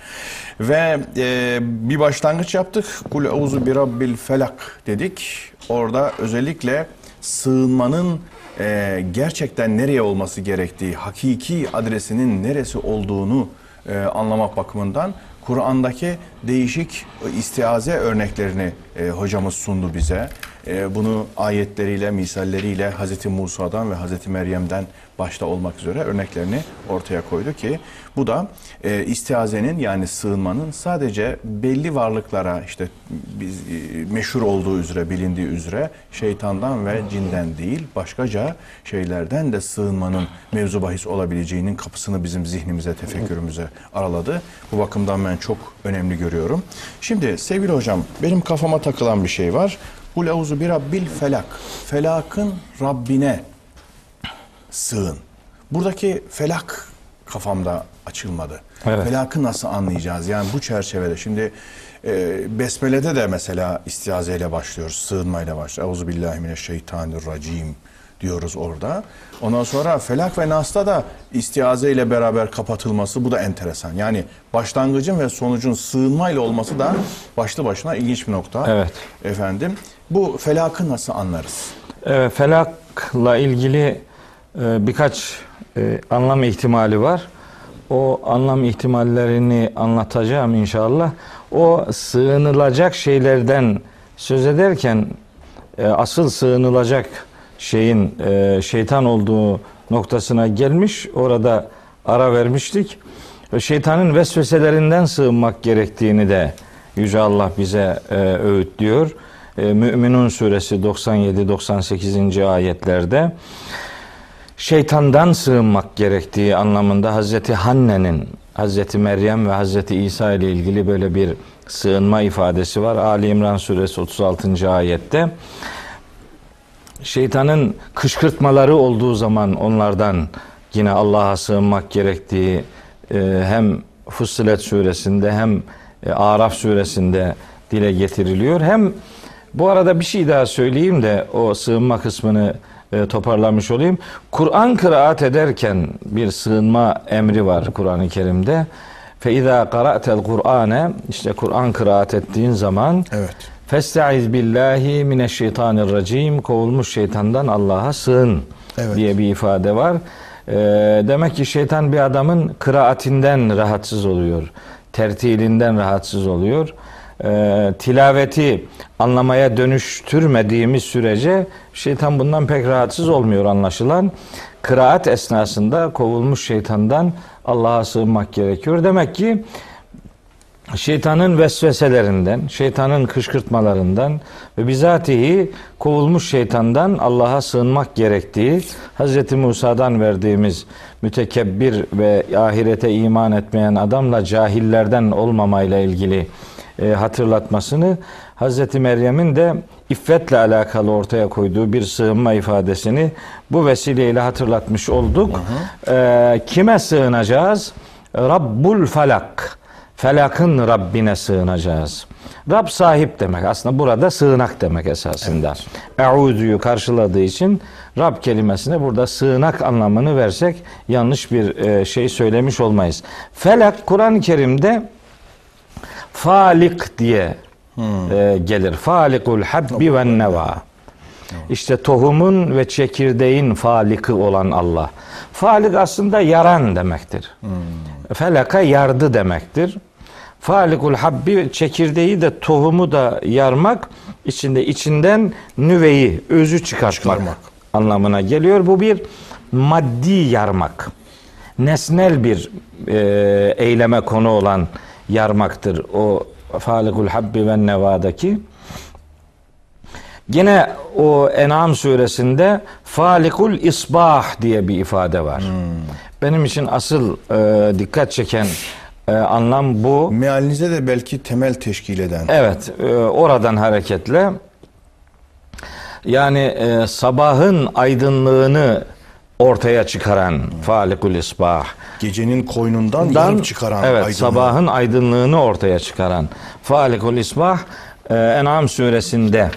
ve e, bir başlangıç yaptık. Kul euzu bi rabbil felak dedik. Orada özellikle sığınmanın e, gerçekten nereye olması gerektiği, hakiki adresinin neresi olduğunu e, anlamak bakımından Kur'an'daki değişik istiaze örneklerini e, hocamız sundu bize. E, bunu ayetleriyle, misalleriyle Hazreti Musa'dan ve Hazreti Meryem'den başta olmak üzere örneklerini ortaya koydu ki bu da e, istiazenin yani sığınmanın sadece belli varlıklara işte biz, e, meşhur olduğu üzere bilindiği üzere şeytandan ve cinden değil başkaca şeylerden de sığınmanın mevzu bahis olabileceğinin kapısını bizim zihnimize, tefekkürümüze araladı. Bu bakımdan ben çok önemli görüyorum. Şimdi sevgili hocam benim kafama takılan bir şey var. Kul euzu bi rabbil felak. Felakın Rabbine sığın. Buradaki felak kafamda açılmadı. Evet. Felakı nasıl anlayacağız? Yani bu çerçevede şimdi e, Besmele'de de mesela istiazeyle başlıyoruz, sığınmayla başlıyoruz. Euzu billahi mineşşeytanirracim diyoruz orada. Ondan sonra Felak ve Nas'ta da istiaze ile beraber kapatılması bu da enteresan. Yani başlangıcın ve sonucun sığınmayla olması da başlı başına ilginç bir nokta. Evet. Efendim bu felakı nasıl anlarız? Evet, felakla ilgili e, birkaç e, anlam ihtimali var. O anlam ihtimallerini anlatacağım inşallah. O sığınılacak şeylerden söz ederken e, asıl sığınılacak şeyin e, şeytan olduğu noktasına gelmiş. Orada ara vermiştik. Ve şeytanın vesveselerinden sığınmak gerektiğini de Yüce Allah bize e, öğütlüyor. E, Müminun suresi 97-98. ayetlerde şeytandan sığınmak gerektiği anlamında Hazreti Hanne'nin Hazreti Meryem ve Hazreti İsa ile ilgili böyle bir sığınma ifadesi var. Ali İmran suresi 36. ayette şeytanın kışkırtmaları olduğu zaman onlardan yine Allah'a sığınmak gerektiği e, hem Fussilet suresinde hem e, Araf suresinde dile getiriliyor. Hem bu arada bir şey daha söyleyeyim de o sığınma kısmını e, toparlamış olayım. Kur'an kıraat ederken bir sığınma emri var Kur'an-ı Kerim'de. Fe izâ qara'tel Kur'ane işte Kur'an kıraat ettiğin zaman Evet. Festaiz billahi mineşşeytanirracim kovulmuş şeytandan Allah'a sığın Evet. diye bir ifade var. Ee, demek ki şeytan bir adamın kıraatinden rahatsız oluyor. Tertilinden rahatsız oluyor. Ee, tilaveti anlamaya dönüştürmediğimiz sürece şeytan bundan pek rahatsız olmuyor anlaşılan. Kıraat esnasında kovulmuş şeytandan Allah'a sığınmak gerekiyor. Demek ki şeytanın vesveselerinden, şeytanın kışkırtmalarından ve bizatihi kovulmuş şeytandan Allah'a sığınmak gerektiği Hz. Musa'dan verdiğimiz mütekebbir ve ahirete iman etmeyen adamla cahillerden olmamayla ilgili e, hatırlatmasını Hz. Meryem'in de iffetle alakalı ortaya koyduğu bir sığınma ifadesini bu vesileyle hatırlatmış olduk. E, kime sığınacağız? Rabbul Falak. Felakın Rabbine sığınacağız. Rab sahip demek. Aslında burada sığınak demek esasında. Eûzu'yu karşıladığı için Rab kelimesine burada sığınak anlamını versek yanlış bir e, şey söylemiş olmayız. Felak Kur'an-ı Kerim'de Falik diye e, gelir. Falikul habbi ve neva. İşte tohumun ve çekirdeğin faliki olan Allah. Falik aslında yaran demektir. Felaka yardı demektir. Falikul habbi çekirdeği de tohumu da yarmak içinde içinden nüveyi, özü çıkartmak, Çıkarmak. anlamına geliyor. Bu bir maddi yarmak. Nesnel bir e, eyleme konu olan yarmaktır. O Falikul habbi ve nevadaki. Gene o En'am suresinde Falikul isbah diye bir ifade var. Benim için asıl e, dikkat çeken e, anlam bu. Mealinize de belki temel teşkil eden. Evet, e, oradan hareketle yani e, sabahın aydınlığını ortaya çıkaran Falikul İsbah. Gecenin koynundan Dan- yarıp çıkaran evet, aydınlığı. sabahın aydınlığını ortaya çıkaran Falikul İsbah e, En'am suresinde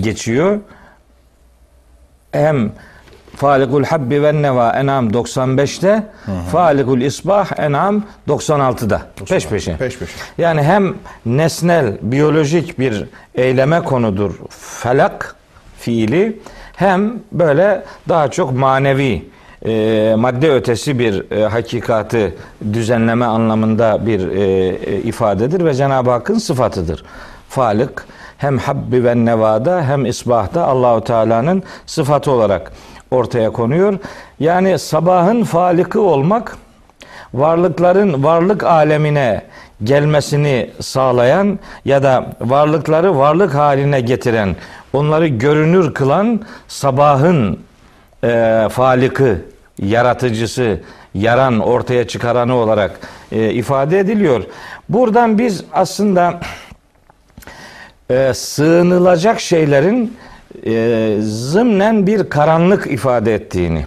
geçiyor. Hem Falikul Habbi ve Neva En'am 95'te, Falikul İsbah En'am 96'da. Peş peşe. Peş peşe. Yani hem nesnel, biyolojik bir eyleme konudur felak fiili hem böyle daha çok manevi, e, madde ötesi bir e, hakikatı düzenleme anlamında bir e, e, ifadedir ve Cenab-ı Hakk'ın sıfatıdır. Falık hem habbi ve nevada hem isbahta Allahu Teala'nın sıfatı olarak ortaya konuyor. Yani sabahın falikı olmak varlıkların varlık alemine gelmesini sağlayan ya da varlıkları varlık haline getiren, onları görünür kılan sabahın e, falikı, yaratıcısı, yaran, ortaya çıkaranı olarak e, ifade ediliyor. Buradan biz aslında e, sığınılacak şeylerin e, zımnen bir karanlık ifade ettiğini,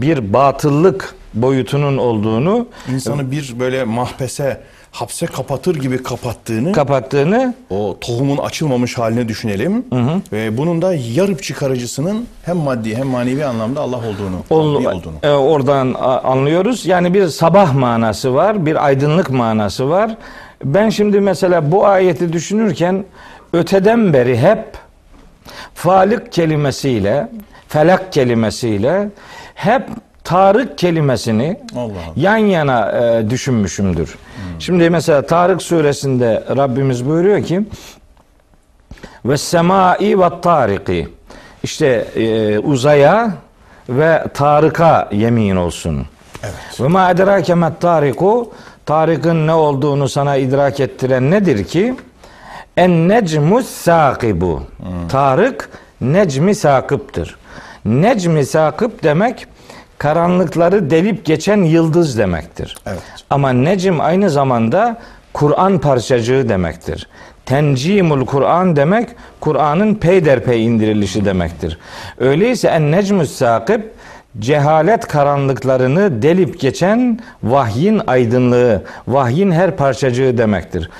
bir batıllık boyutunun olduğunu İnsanı bir böyle mahpese, hapse kapatır gibi kapattığını, kapattığını o tohumun açılmamış haline düşünelim. Ve bunun da yarıp çıkarıcısının hem maddi hem manevi anlamda Allah olduğunu, ol- olduğunu. e, oradan anlıyoruz. Yani bir sabah manası var, bir aydınlık manası var. Ben şimdi mesela bu ayeti düşünürken öteden beri hep Falik kelimesiyle, felak kelimesiyle hep Tarık kelimesini Allah Allah. yan yana e, düşünmüşümdür. Şimdi mesela Tarık suresinde Rabbimiz buyuruyor ki ve semai ve tariki işte e, uzaya ve Tarık'a yemin olsun. Evet. Ve ma edrake met tariku Tarık'ın ne olduğunu sana idrak ettiren nedir ki? En necmus sakibu. Tarık necmi sakıptır. Necmi sakıp demek karanlıkları delip geçen yıldız demektir. Evet. Ama necim aynı zamanda Kur'an parçacığı demektir. Tencimul Kur'an demek Kur'an'ın peyderpey indirilişi demektir. Öyleyse en necmus sakip cehalet karanlıklarını delip geçen vahyin aydınlığı, vahyin her parçacığı demektir.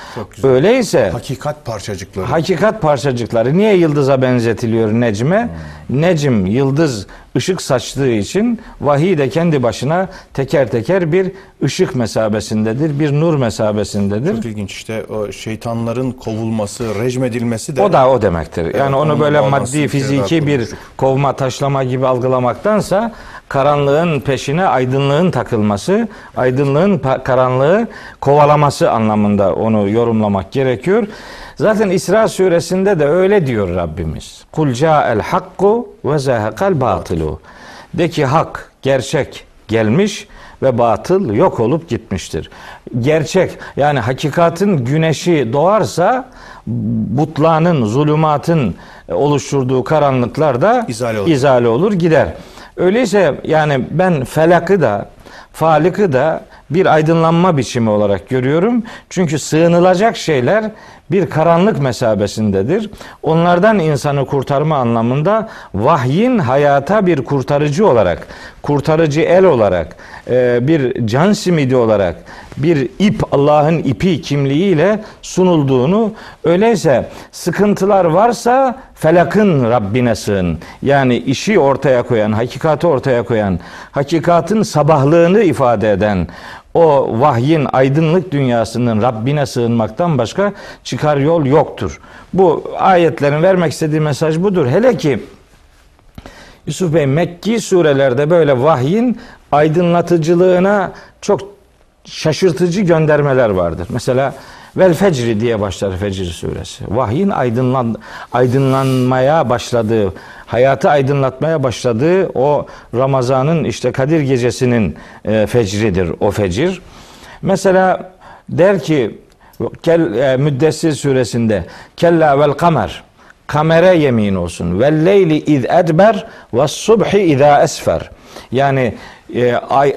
Öyleyse Hakikat parçacıkları. Hakikat parçacıkları niye yıldıza benzetiliyor necme? Necim yıldız ışık saçtığı için vahiy de kendi başına teker teker bir ışık mesabesindedir, bir nur mesabesindedir. Çok ilginç işte o şeytanların kovulması, rejmedilmesi de O da o demektir. Yani onu böyle maddi, fiziki bir kovma, taşlama gibi algılamaktansa karanlığın peşine aydınlığın takılması, aydınlığın karanlığı kovalaması anlamında onu yorumlamak gerekiyor. Zaten İsra suresinde de öyle diyor Rabbimiz. Kul ca'el hakku ve zehekal batilu. De ki hak, gerçek gelmiş ve batıl yok olup gitmiştir. Gerçek yani hakikatin güneşi doğarsa butlanın, zulümatın oluşturduğu karanlıklar da İzale olur. izale olur gider. Öyleyse yani ben felakı da falikı da bir aydınlanma biçimi olarak görüyorum. Çünkü sığınılacak şeyler bir karanlık mesabesindedir. Onlardan insanı kurtarma anlamında vahyin hayata bir kurtarıcı olarak, kurtarıcı el olarak, e, bir can simidi olarak, bir ip Allah'ın ipi kimliğiyle sunulduğunu öyleyse sıkıntılar varsa felakın Rabbine sığın. Yani işi ortaya koyan, hakikati ortaya koyan, hakikatin sabahlığını ifade eden o vahyin aydınlık dünyasının Rabbine sığınmaktan başka çıkar yol yoktur. Bu ayetlerin vermek istediği mesaj budur. Hele ki Yusuf Bey Mekki surelerde böyle vahyin aydınlatıcılığına çok şaşırtıcı göndermeler vardır. Mesela Vel Fecri diye başlar Fecr suresi. Vahyin aydınlan, aydınlanmaya başladığı, hayatı aydınlatmaya başladığı o Ramazan'ın işte Kadir gecesinin e, fecridir o fecir. Mesela der ki Kel, e, Müddessir suresinde Kella vel kamer kamere yemin olsun. Ve leyli iz edber ve subhi iza esfer. Yani e, ay,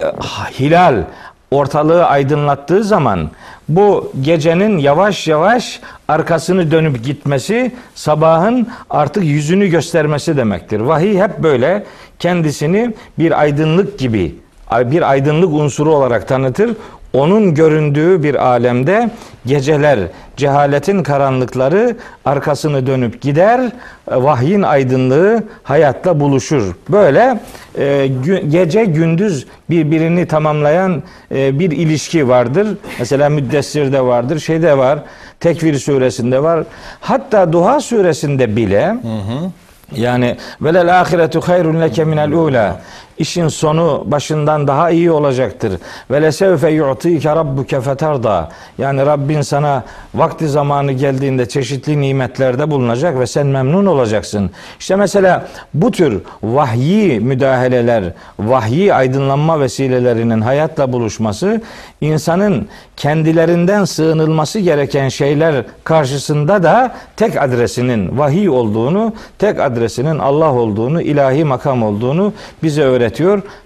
hilal ortalığı aydınlattığı zaman bu gecenin yavaş yavaş arkasını dönüp gitmesi sabahın artık yüzünü göstermesi demektir. Vahiy hep böyle kendisini bir aydınlık gibi bir aydınlık unsuru olarak tanıtır. Onun göründüğü bir alemde geceler, cehaletin karanlıkları arkasını dönüp gider, vahyin aydınlığı hayatla buluşur. Böyle e, gece gündüz birbirini tamamlayan e, bir ilişki vardır. Mesela Müddessir'de vardır, şeyde var, Tekvir suresinde var. Hatta Duha suresinde bile hı hı. Yani velel ahiretu hayrun leke minel ula işin sonu başından daha iyi olacaktır. Ve lesevfe yu'tike rabbuke fetarda. Yani Rabbin sana vakti zamanı geldiğinde çeşitli nimetlerde bulunacak ve sen memnun olacaksın. İşte mesela bu tür vahyi müdahaleler, vahyi aydınlanma vesilelerinin hayatla buluşması insanın kendilerinden sığınılması gereken şeyler karşısında da tek adresinin vahiy olduğunu, tek adresinin Allah olduğunu, ilahi makam olduğunu bize öğretiyor.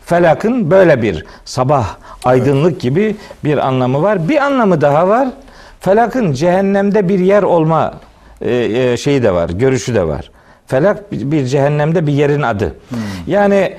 Felakın böyle bir sabah aydınlık gibi bir anlamı var. Bir anlamı daha var. Felakın cehennemde bir yer olma e, e, şeyi de var, görüşü de var. Felak bir cehennemde bir yerin adı. Hmm. Yani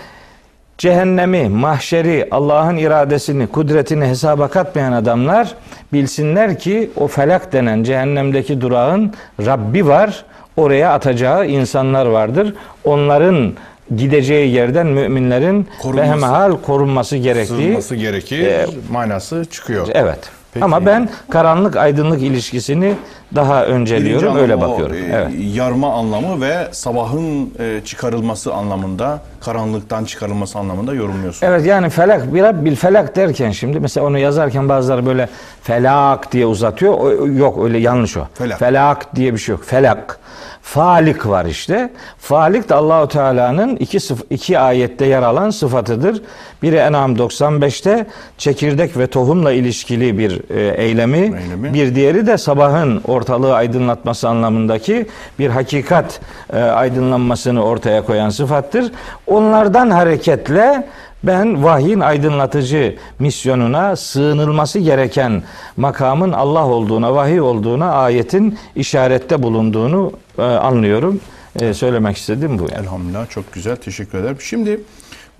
cehennemi, mahşeri, Allah'ın iradesini, kudretini hesaba katmayan adamlar bilsinler ki o felak denen cehennemdeki durağın Rabbi var. Oraya atacağı insanlar vardır. Onların gideceği yerden müminlerin korunması, behemehal korunması gerektiği gerekir e, manası çıkıyor. Evet. Peki. Ama ben karanlık aydınlık ilişkisini daha önceliyorum öyle bakıyorum. O, e, evet. Yarma anlamı ve sabahın e, çıkarılması anlamında, karanlıktan çıkarılması anlamında yorumluyorsun. Evet yani felak bir bil felak derken şimdi mesela onu yazarken bazıları böyle felak diye uzatıyor. O, yok öyle yanlış o. Felak. felak diye bir şey yok. Felak. Falik var işte. Falik de Allahu Teala'nın iki, iki ayette yer alan sıfatıdır. Biri En'am 95'te çekirdek ve tohumla ilişkili bir e, eylemi, eylemi, bir diğeri de sabahın ortalığı aydınlatması anlamındaki bir hakikat e, aydınlanmasını ortaya koyan sıfattır. Onlardan hareketle ben vahyin aydınlatıcı misyonuna sığınılması gereken makamın Allah olduğuna, vahiy olduğuna ayetin işarette bulunduğunu e, anlıyorum. E, söylemek istedim bu. Yani. Elhamdülillah çok güzel teşekkür ederim. Şimdi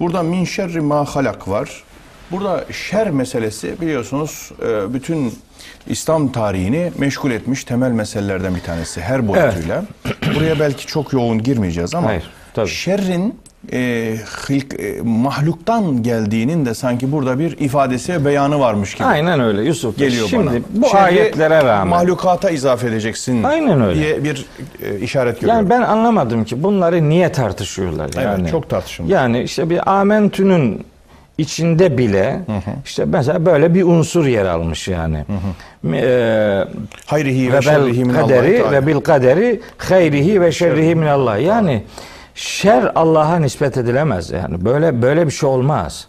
burada min şerri ma halak var. Burada şer meselesi biliyorsunuz e, bütün İslam tarihini meşgul etmiş temel meselelerden bir tanesi her boyutuyla. Evet. Buraya belki çok yoğun girmeyeceğiz ama Hayır, tabii. şerrin e, hilk, e, mahluktan geldiğinin de sanki burada bir ifadesi beyanı varmış gibi. Aynen öyle Yusuf. Geliyor Şimdi bana. bu Şerri ayetlere rağmen mahlukata izafe edeceksin. Aynen öyle. diye bir e, işaret görüyorum. Yani ben anlamadım ki bunları niye tartışıyorlar yani. Evet, çok tartışılmış. Yani işte bir amentünün içinde bile hı hı. işte mesela böyle bir unsur yer almış yani. Hı hı. Ee, hayrihi ve, ve şerrihi min kaderi ve bil kaderi hayrihi ve şerrihi min Allah. Yani şer Allah'a nispet edilemez yani. Böyle böyle bir şey olmaz.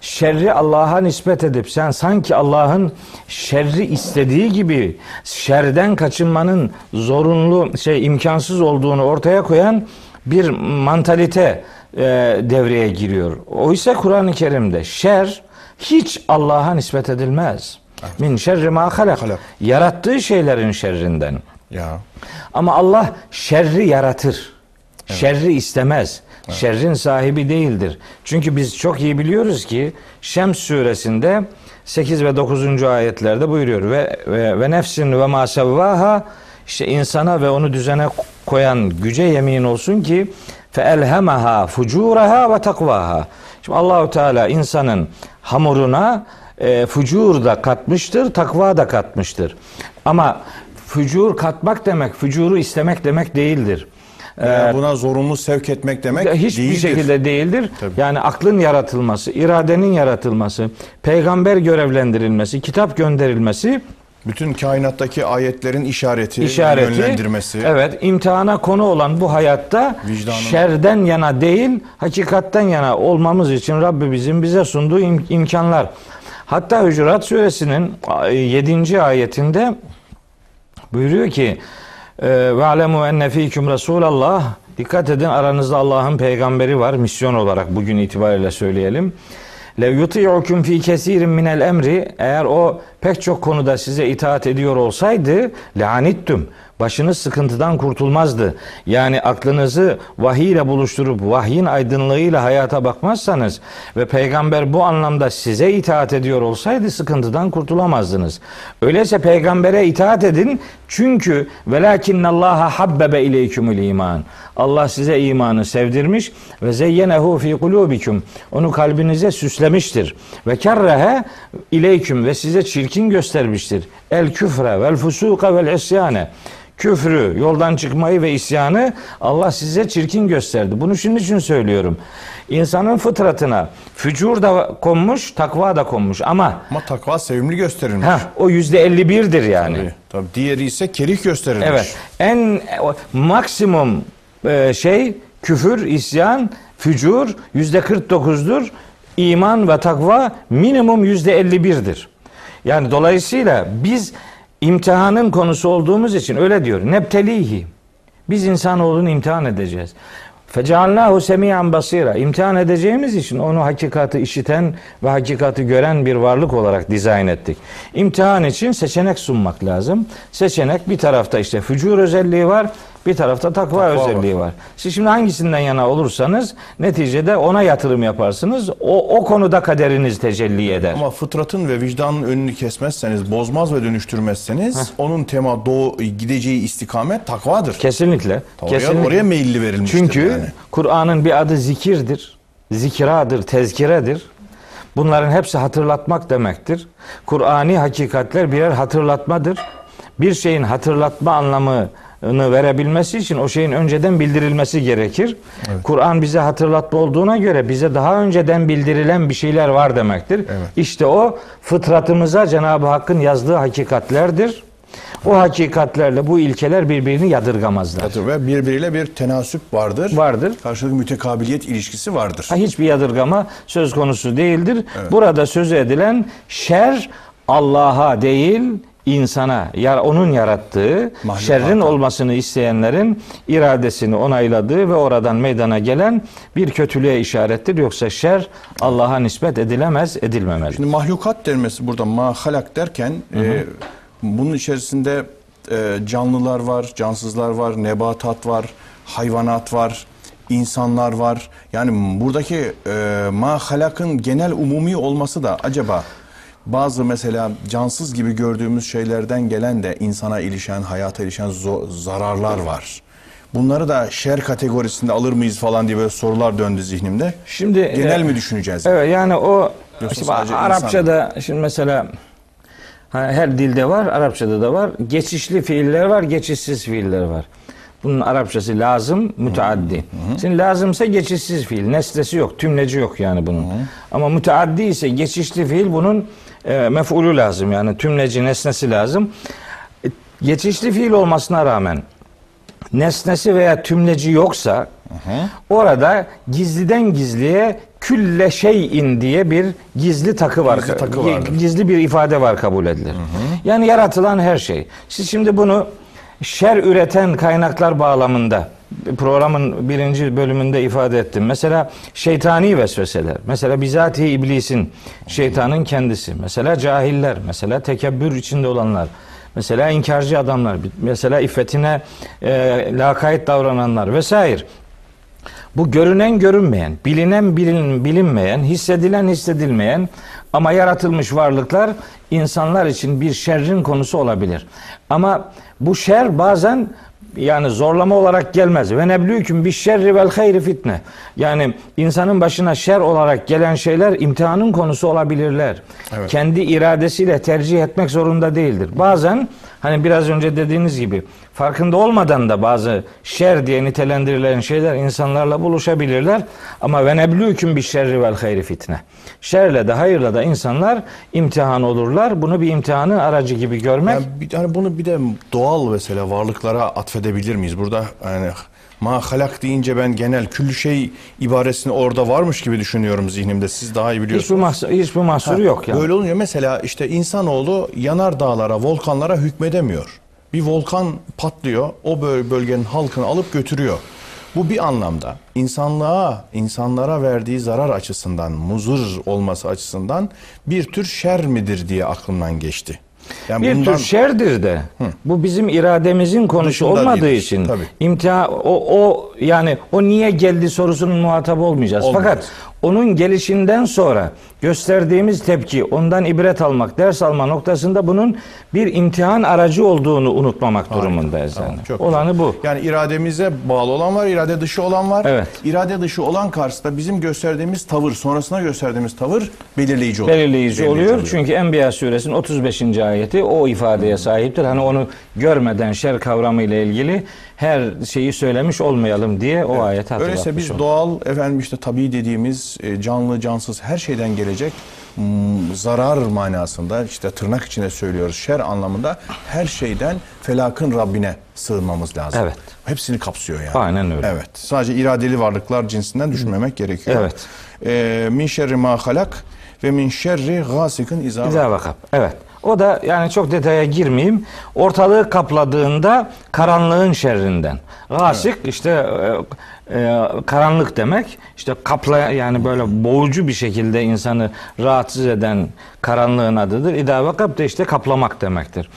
Şerri Allah'a nispet edip sen sanki Allah'ın şerri istediği gibi şerden kaçınmanın zorunlu şey imkansız olduğunu ortaya koyan bir mantalite e, devreye giriyor. Oysa Kur'an-ı Kerim'de şer hiç Allah'a nispet edilmez. Min şerri ma halak. Yarattığı şeylerin şerrinden. Ya. Ama Allah şerri yaratır. Evet. Şerri istemez. Evet. Şerrin sahibi değildir. Çünkü biz çok iyi biliyoruz ki Şems suresinde 8 ve 9. ayetlerde buyuruyor ve ve, ve nefsin ve ma sevvaha işte insana ve onu düzene koyan güce yemin olsun ki elhemaha fucuraha ve takvaha. Şimdi Allahu Teala insanın hamuruna e, fucur da katmıştır, takva da katmıştır. Ama fucur katmak demek, fucuru istemek demek değildir. Veya buna zorunlu sevk etmek demek hiçbir değildir. şekilde değildir. Tabii. Yani aklın yaratılması, iradenin yaratılması, peygamber görevlendirilmesi, kitap gönderilmesi bütün kainattaki ayetlerin işareti, işareti yönlendirmesi. Evet, imtihana konu olan bu hayatta Vicdanın. şerden yana değil, hakikatten yana olmamız için Rabbi bizim bize sunduğu im- imkanlar. Hatta Hücurat suresinin 7. ayetinde buyuruyor ki ee, ve alemu enne fiküm Resulallah. Dikkat edin aranızda Allah'ın peygamberi var misyon olarak bugün itibariyle söyleyelim. Lev yuti'ukum fi kesirin minel emri eğer o pek çok konuda size itaat ediyor olsaydı lanittum başınız sıkıntıdan kurtulmazdı. Yani aklınızı vahiy ile buluşturup vahyin aydınlığıyla hayata bakmazsanız ve peygamber bu anlamda size itaat ediyor olsaydı sıkıntıdan kurtulamazdınız. Öyleyse peygambere itaat edin çünkü velakinnallaha habbebe ileykümül iman. Allah size imanı sevdirmiş ve zeyyenehu fi kulubikum. Onu kalbinize süslemiştir. Ve kerrehe ileyküm ve size çirkin göstermiştir. El küfre vel fusuka vel isyane. Küfrü, yoldan çıkmayı ve isyanı Allah size çirkin gösterdi. Bunu şunun için söylüyorum. İnsanın fıtratına fücur da konmuş, takva da konmuş ama Ama takva sevimli gösterilmiş. heh, o yüzde 51'dir yani. Tabii, tabii. Diğeri ise kerih gösterilmiş. Evet. En o, maksimum e, şey küfür, isyan, fücur yüzde 49'dur. İman ve takva minimum yüzde 51'dir. Yani dolayısıyla biz imtihanın konusu olduğumuz için öyle diyor. Nebtelihi. Biz insanoğlunu imtihan edeceğiz. Fecealnahu semiyan basira. İmtihan edeceğimiz için onu hakikati işiten ve hakikati gören bir varlık olarak dizayn ettik. İmtihan için seçenek sunmak lazım. Seçenek bir tarafta işte fücur özelliği var, bir tarafta takva, Takva var. özelliği var. Siz şimdi hangisinden yana olursanız neticede ona yatırım yaparsınız. O, o konuda kaderiniz tecelli eder. Ama fıtratın ve vicdanın önünü kesmezseniz, bozmaz ve dönüştürmezseniz onun tema doğu gideceği istikamet takvadır. Kesinlikle. Oraya, kesinlikle. oraya meyilli verilmiştir. Çünkü yani. Kur'an'ın bir adı zikirdir, zikradır, tezkiredir. Bunların hepsi hatırlatmak demektir. Kur'ani hakikatler birer hatırlatmadır. Bir şeyin hatırlatma anlamını verebilmesi için o şeyin önceden bildirilmesi gerekir. Kur'an bize hatırlatma olduğuna göre bize daha önceden bildirilen bir şeyler var demektir. İşte o fıtratımıza Cenab-ı Hakk'ın yazdığı hakikatlerdir. O hakikatlerle bu ilkeler birbirini yadırgamazlar. Hatır ve birbiriyle bir tenasüp vardır. Vardır. Karşılıklı mütekabiliyet ilişkisi vardır. Ha, Hiçbir yadırgama söz konusu değildir. Burada söz edilen şer Allah'a değil insana, yar, onun yarattığı, Mahlukata. şerrin olmasını isteyenlerin iradesini onayladığı ve oradan meydana gelen bir kötülüğe işarettir. Yoksa şer Allah'a nispet edilemez, edilmemeli. Şimdi mahlukat denmesi burada mahalak derken e, bunun içerisinde e, canlılar var, cansızlar var, nebatat var, hayvanat var, insanlar var. Yani buradaki e, mahalakın genel umumi olması da acaba bazı mesela cansız gibi gördüğümüz şeylerden gelen de insana ilişen, hayata ilişen zararlar var. Bunları da şer kategorisinde alır mıyız falan diye böyle sorular döndü zihnimde. Şimdi Genel e, mi düşüneceğiz? Evet yani o şimdi Arapçada şimdi mesela her dilde var, Arapçada da var. Geçişli fiiller var, geçişsiz fiiller var. Bunun Arapçası lazım, müteaddi. Şimdi lazımsa geçişsiz fiil, nesnesi yok, tümleci yok yani bunun. Ama müteaddi ise geçişli fiil bunun e, mef'ulü lazım yani tümleci nesnesi lazım. E, Geçişli fiil olmasına rağmen nesnesi veya tümleci yoksa orada gizliden gizliye külle şeyin diye bir gizli takı var. Gizli takı vardır. Gizli bir ifade var kabul edilir. Yani yaratılan her şey. Siz şimdi bunu şer üreten kaynaklar bağlamında programın birinci bölümünde ifade ettim. Mesela şeytani vesveseler. Mesela bizatihi iblisin, şeytanın kendisi. Mesela cahiller. Mesela tekebbür içinde olanlar. Mesela inkarcı adamlar. Mesela iffetine e, lakayt davrananlar vesaire. Bu görünen görünmeyen, bilinen bilin, bilinmeyen, hissedilen hissedilmeyen ama yaratılmış varlıklar insanlar için bir şerrin konusu olabilir. Ama bu şer bazen yani zorlama olarak gelmez. Ve neblüküm bir şerri vel hayri fitne. Yani insanın başına şer olarak gelen şeyler imtihanın konusu olabilirler. Evet. Kendi iradesiyle tercih etmek zorunda değildir. Bazen hani biraz önce dediğiniz gibi farkında olmadan da bazı şer diye nitelendirilen şeyler insanlarla buluşabilirler. Ama ve neblüküm bir şerri vel hayri fitne. Şerle de hayırla da insanlar imtihan olurlar. Bunu bir imtihanın aracı gibi görmek Yani hani bunu bir de doğal mesela varlıklara atfedebilir miyiz? Burada yani ma halak deyince ben genel küllü şey ibaresini orada varmış gibi düşünüyorum zihnimde. Siz daha iyi hiçbir, biliyorsunuz. mahsuru, hiçbir mahsuru yok yani. Böyle olunca mesela işte insanoğlu yanar dağlara, volkanlara hükmedemiyor. Bir volkan patlıyor, o böl- bölgenin halkını alıp götürüyor. Bu bir anlamda insanlığa, insanlara verdiği zarar açısından, muzur olması açısından bir tür şer midir diye aklımdan geçti. Yani bir bundan- tür şerdir de. Bu bizim irademizin konusu Dışında olmadığı değildir. için Tabii. imtihan o, o yani o niye geldi sorusunun muhatabı olmayacağız. Olmayacağız. Fakat onun gelişinden sonra gösterdiğimiz tepki, ondan ibret almak, ders alma noktasında bunun bir imtihan aracı olduğunu unutmamak durumundayız Tamam, yani. çok Olanı bu. Yani irademize bağlı olan var, irade dışı olan var. Evet. İrade dışı olan karşısında bizim gösterdiğimiz tavır, sonrasına gösterdiğimiz tavır belirleyici oluyor. belirleyici oluyor. Çünkü Enbiya suresinin 35. ayeti o ifadeye sahiptir. Hani onu görmeden şer kavramı ile ilgili her şeyi söylemiş olmayalım diye o ayeti hatırlatmış Öyleyse biz olduk. doğal, efendim işte tabii dediğimiz e, canlı, cansız her şeyden gelecek zarar manasında işte tırnak içine söylüyoruz şer anlamında her şeyden felakın Rabbine sığınmamız lazım. Evet. Hepsini kapsıyor yani. Aynen öyle. Evet. Sadece iradeli varlıklar cinsinden düşünmemek gerekiyor. Evet. E, min şerri ma halak ve min şerri gasikin izâ vakab. Evet. O da yani çok detaya girmeyeyim. Ortalığı kapladığında karanlığın şerrinden. Gasik işte e, e, karanlık demek. İşte kapla yani böyle boğucu bir şekilde insanı rahatsız eden karanlığın adıdır. İda vakab da işte kaplamak demektir.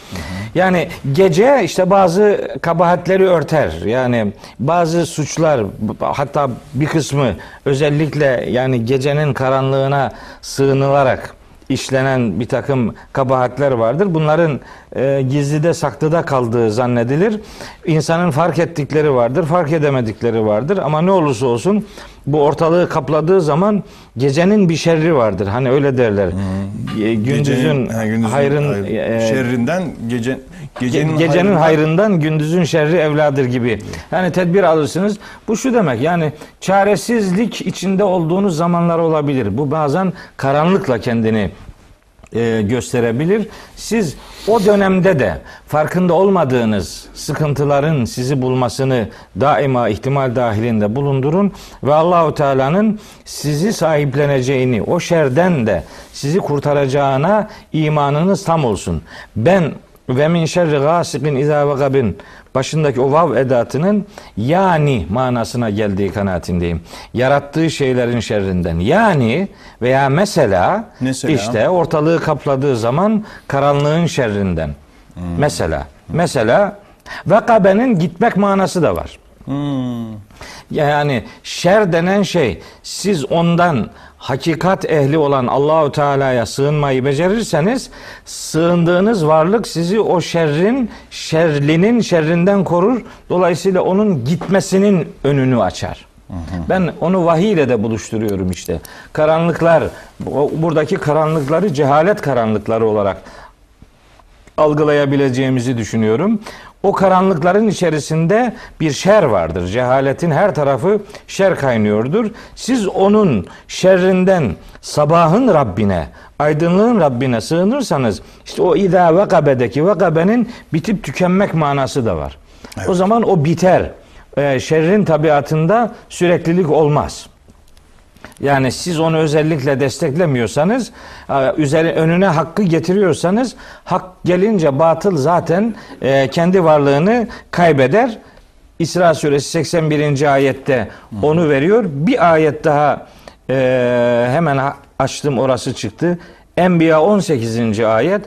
Yani gece işte bazı kabahatleri örter. Yani bazı suçlar hatta bir kısmı özellikle yani gecenin karanlığına sığınılarak işlenen bir takım kabahatler vardır. Bunların e, gizlide saklıda kaldığı zannedilir. İnsanın fark ettikleri vardır, fark edemedikleri vardır. Ama ne olursa olsun bu ortalığı kapladığı zaman gecenin bir şerri vardır. Hani öyle derler. E, Gündüzün, Gecenin, ha, gündüzün hayrın hayır, e, şerrinden gece gecenin, Ge- gecenin hayrından- hayrından gündüzün şerri evladır gibi. Yani tedbir alırsınız. Bu şu demek yani çaresizlik içinde olduğunuz zamanlar olabilir. Bu bazen karanlıkla kendini e, gösterebilir. Siz o dönemde de farkında olmadığınız sıkıntıların sizi bulmasını daima ihtimal dahilinde bulundurun ve Allahu Teala'nın sizi sahipleneceğini, o şerden de sizi kurtaracağına imanınız tam olsun. Ben ve min şerri gasikin izâ vegabin başındaki o vav edatının yani manasına geldiği kanaatindeyim. Yarattığı şeylerin şerrinden. Yani veya mesela, Mesela? işte ortalığı kapladığı zaman karanlığın şerrinden. Mesela. Mesela vekabenin gitmek manası da var. Yani şer denen şey siz ondan hakikat ehli olan Allahu Teala'ya sığınmayı becerirseniz sığındığınız varlık sizi o şerrin şerlinin şerrinden korur. Dolayısıyla onun gitmesinin önünü açar. Ben onu vahiy ile de buluşturuyorum işte. Karanlıklar, bu- buradaki karanlıkları cehalet karanlıkları olarak algılayabileceğimizi düşünüyorum. O karanlıkların içerisinde bir şer vardır. Cehaletin her tarafı şer kaynıyordur. Siz onun şerrinden sabahın Rabbine, aydınlığın Rabbine sığınırsanız işte o idâ vekabedeki vekabenin bitip tükenmek manası da var. O zaman o biter. Ee, şerrin tabiatında süreklilik olmaz. Yani siz onu özellikle desteklemiyorsanız, e, üzeri önüne hakkı getiriyorsanız, hak gelince batıl zaten e, kendi varlığını kaybeder. İsra suresi 81. ayette onu veriyor. Bir ayet daha e, hemen açtım orası çıktı. Enbiya 18. ayet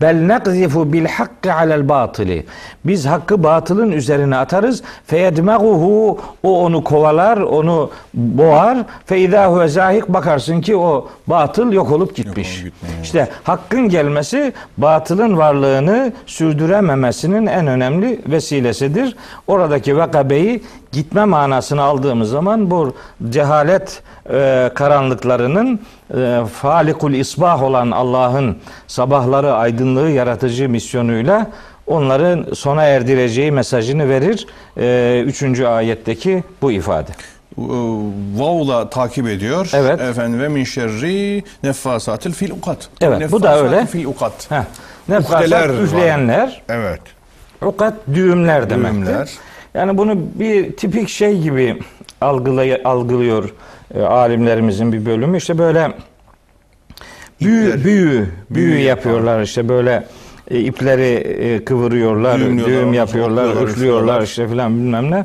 bel nekzifu bil hakkı alel batili biz hakkı batılın üzerine atarız feyedmeguhu o onu kovalar onu boğar fe idahu zahik bakarsın ki o batıl yok olup gitmiş. olup gitmiş. İşte hakkın gelmesi batılın varlığını sürdürememesinin en önemli vesilesidir. Oradaki vekabeyi gitme manasını aldığımız zaman bu cehalet e, karanlıklarının e, falikul isbah olan Allah'ın sabahları aydınlığı yaratıcı misyonuyla onların sona erdireceği mesajını verir. E, üçüncü ayetteki bu ifade. Vav'la takip ediyor. Evet. Efendim ve min şerri neffasatil fil ukat. Evet, bu da öyle. Neffasatil Fil ukat. Nefasat var. üfleyenler, Evet. ukat düğümler demektir. Düğümler. Yani bunu bir tipik şey gibi algılay algılıyor e, alimlerimizin bir bölümü. İşte böyle büyü İpler. büyü büyü yapıyorlar işte böyle e, ipleri e, kıvırıyorlar, düğüm yapıyorlar, üflüyorlar işte filan bilmem ne.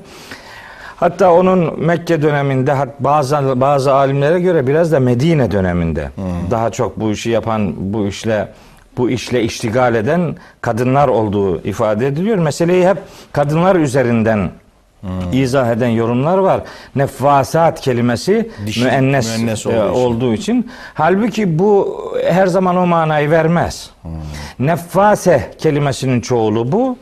Hatta onun Mekke döneminde bazı bazı alimlere göre biraz da Medine döneminde Hmm. daha çok bu işi yapan bu işle bu işle iştigal eden kadınlar olduğu ifade ediliyor. Meseleyi hep kadınlar üzerinden izah eden yorumlar var. Neffasat kelimesi Dişi, müennes, müennes e, olduğu için. olduğu için. Halbuki bu her zaman o manayı vermez. Neffase kelimesinin çoğulu bu.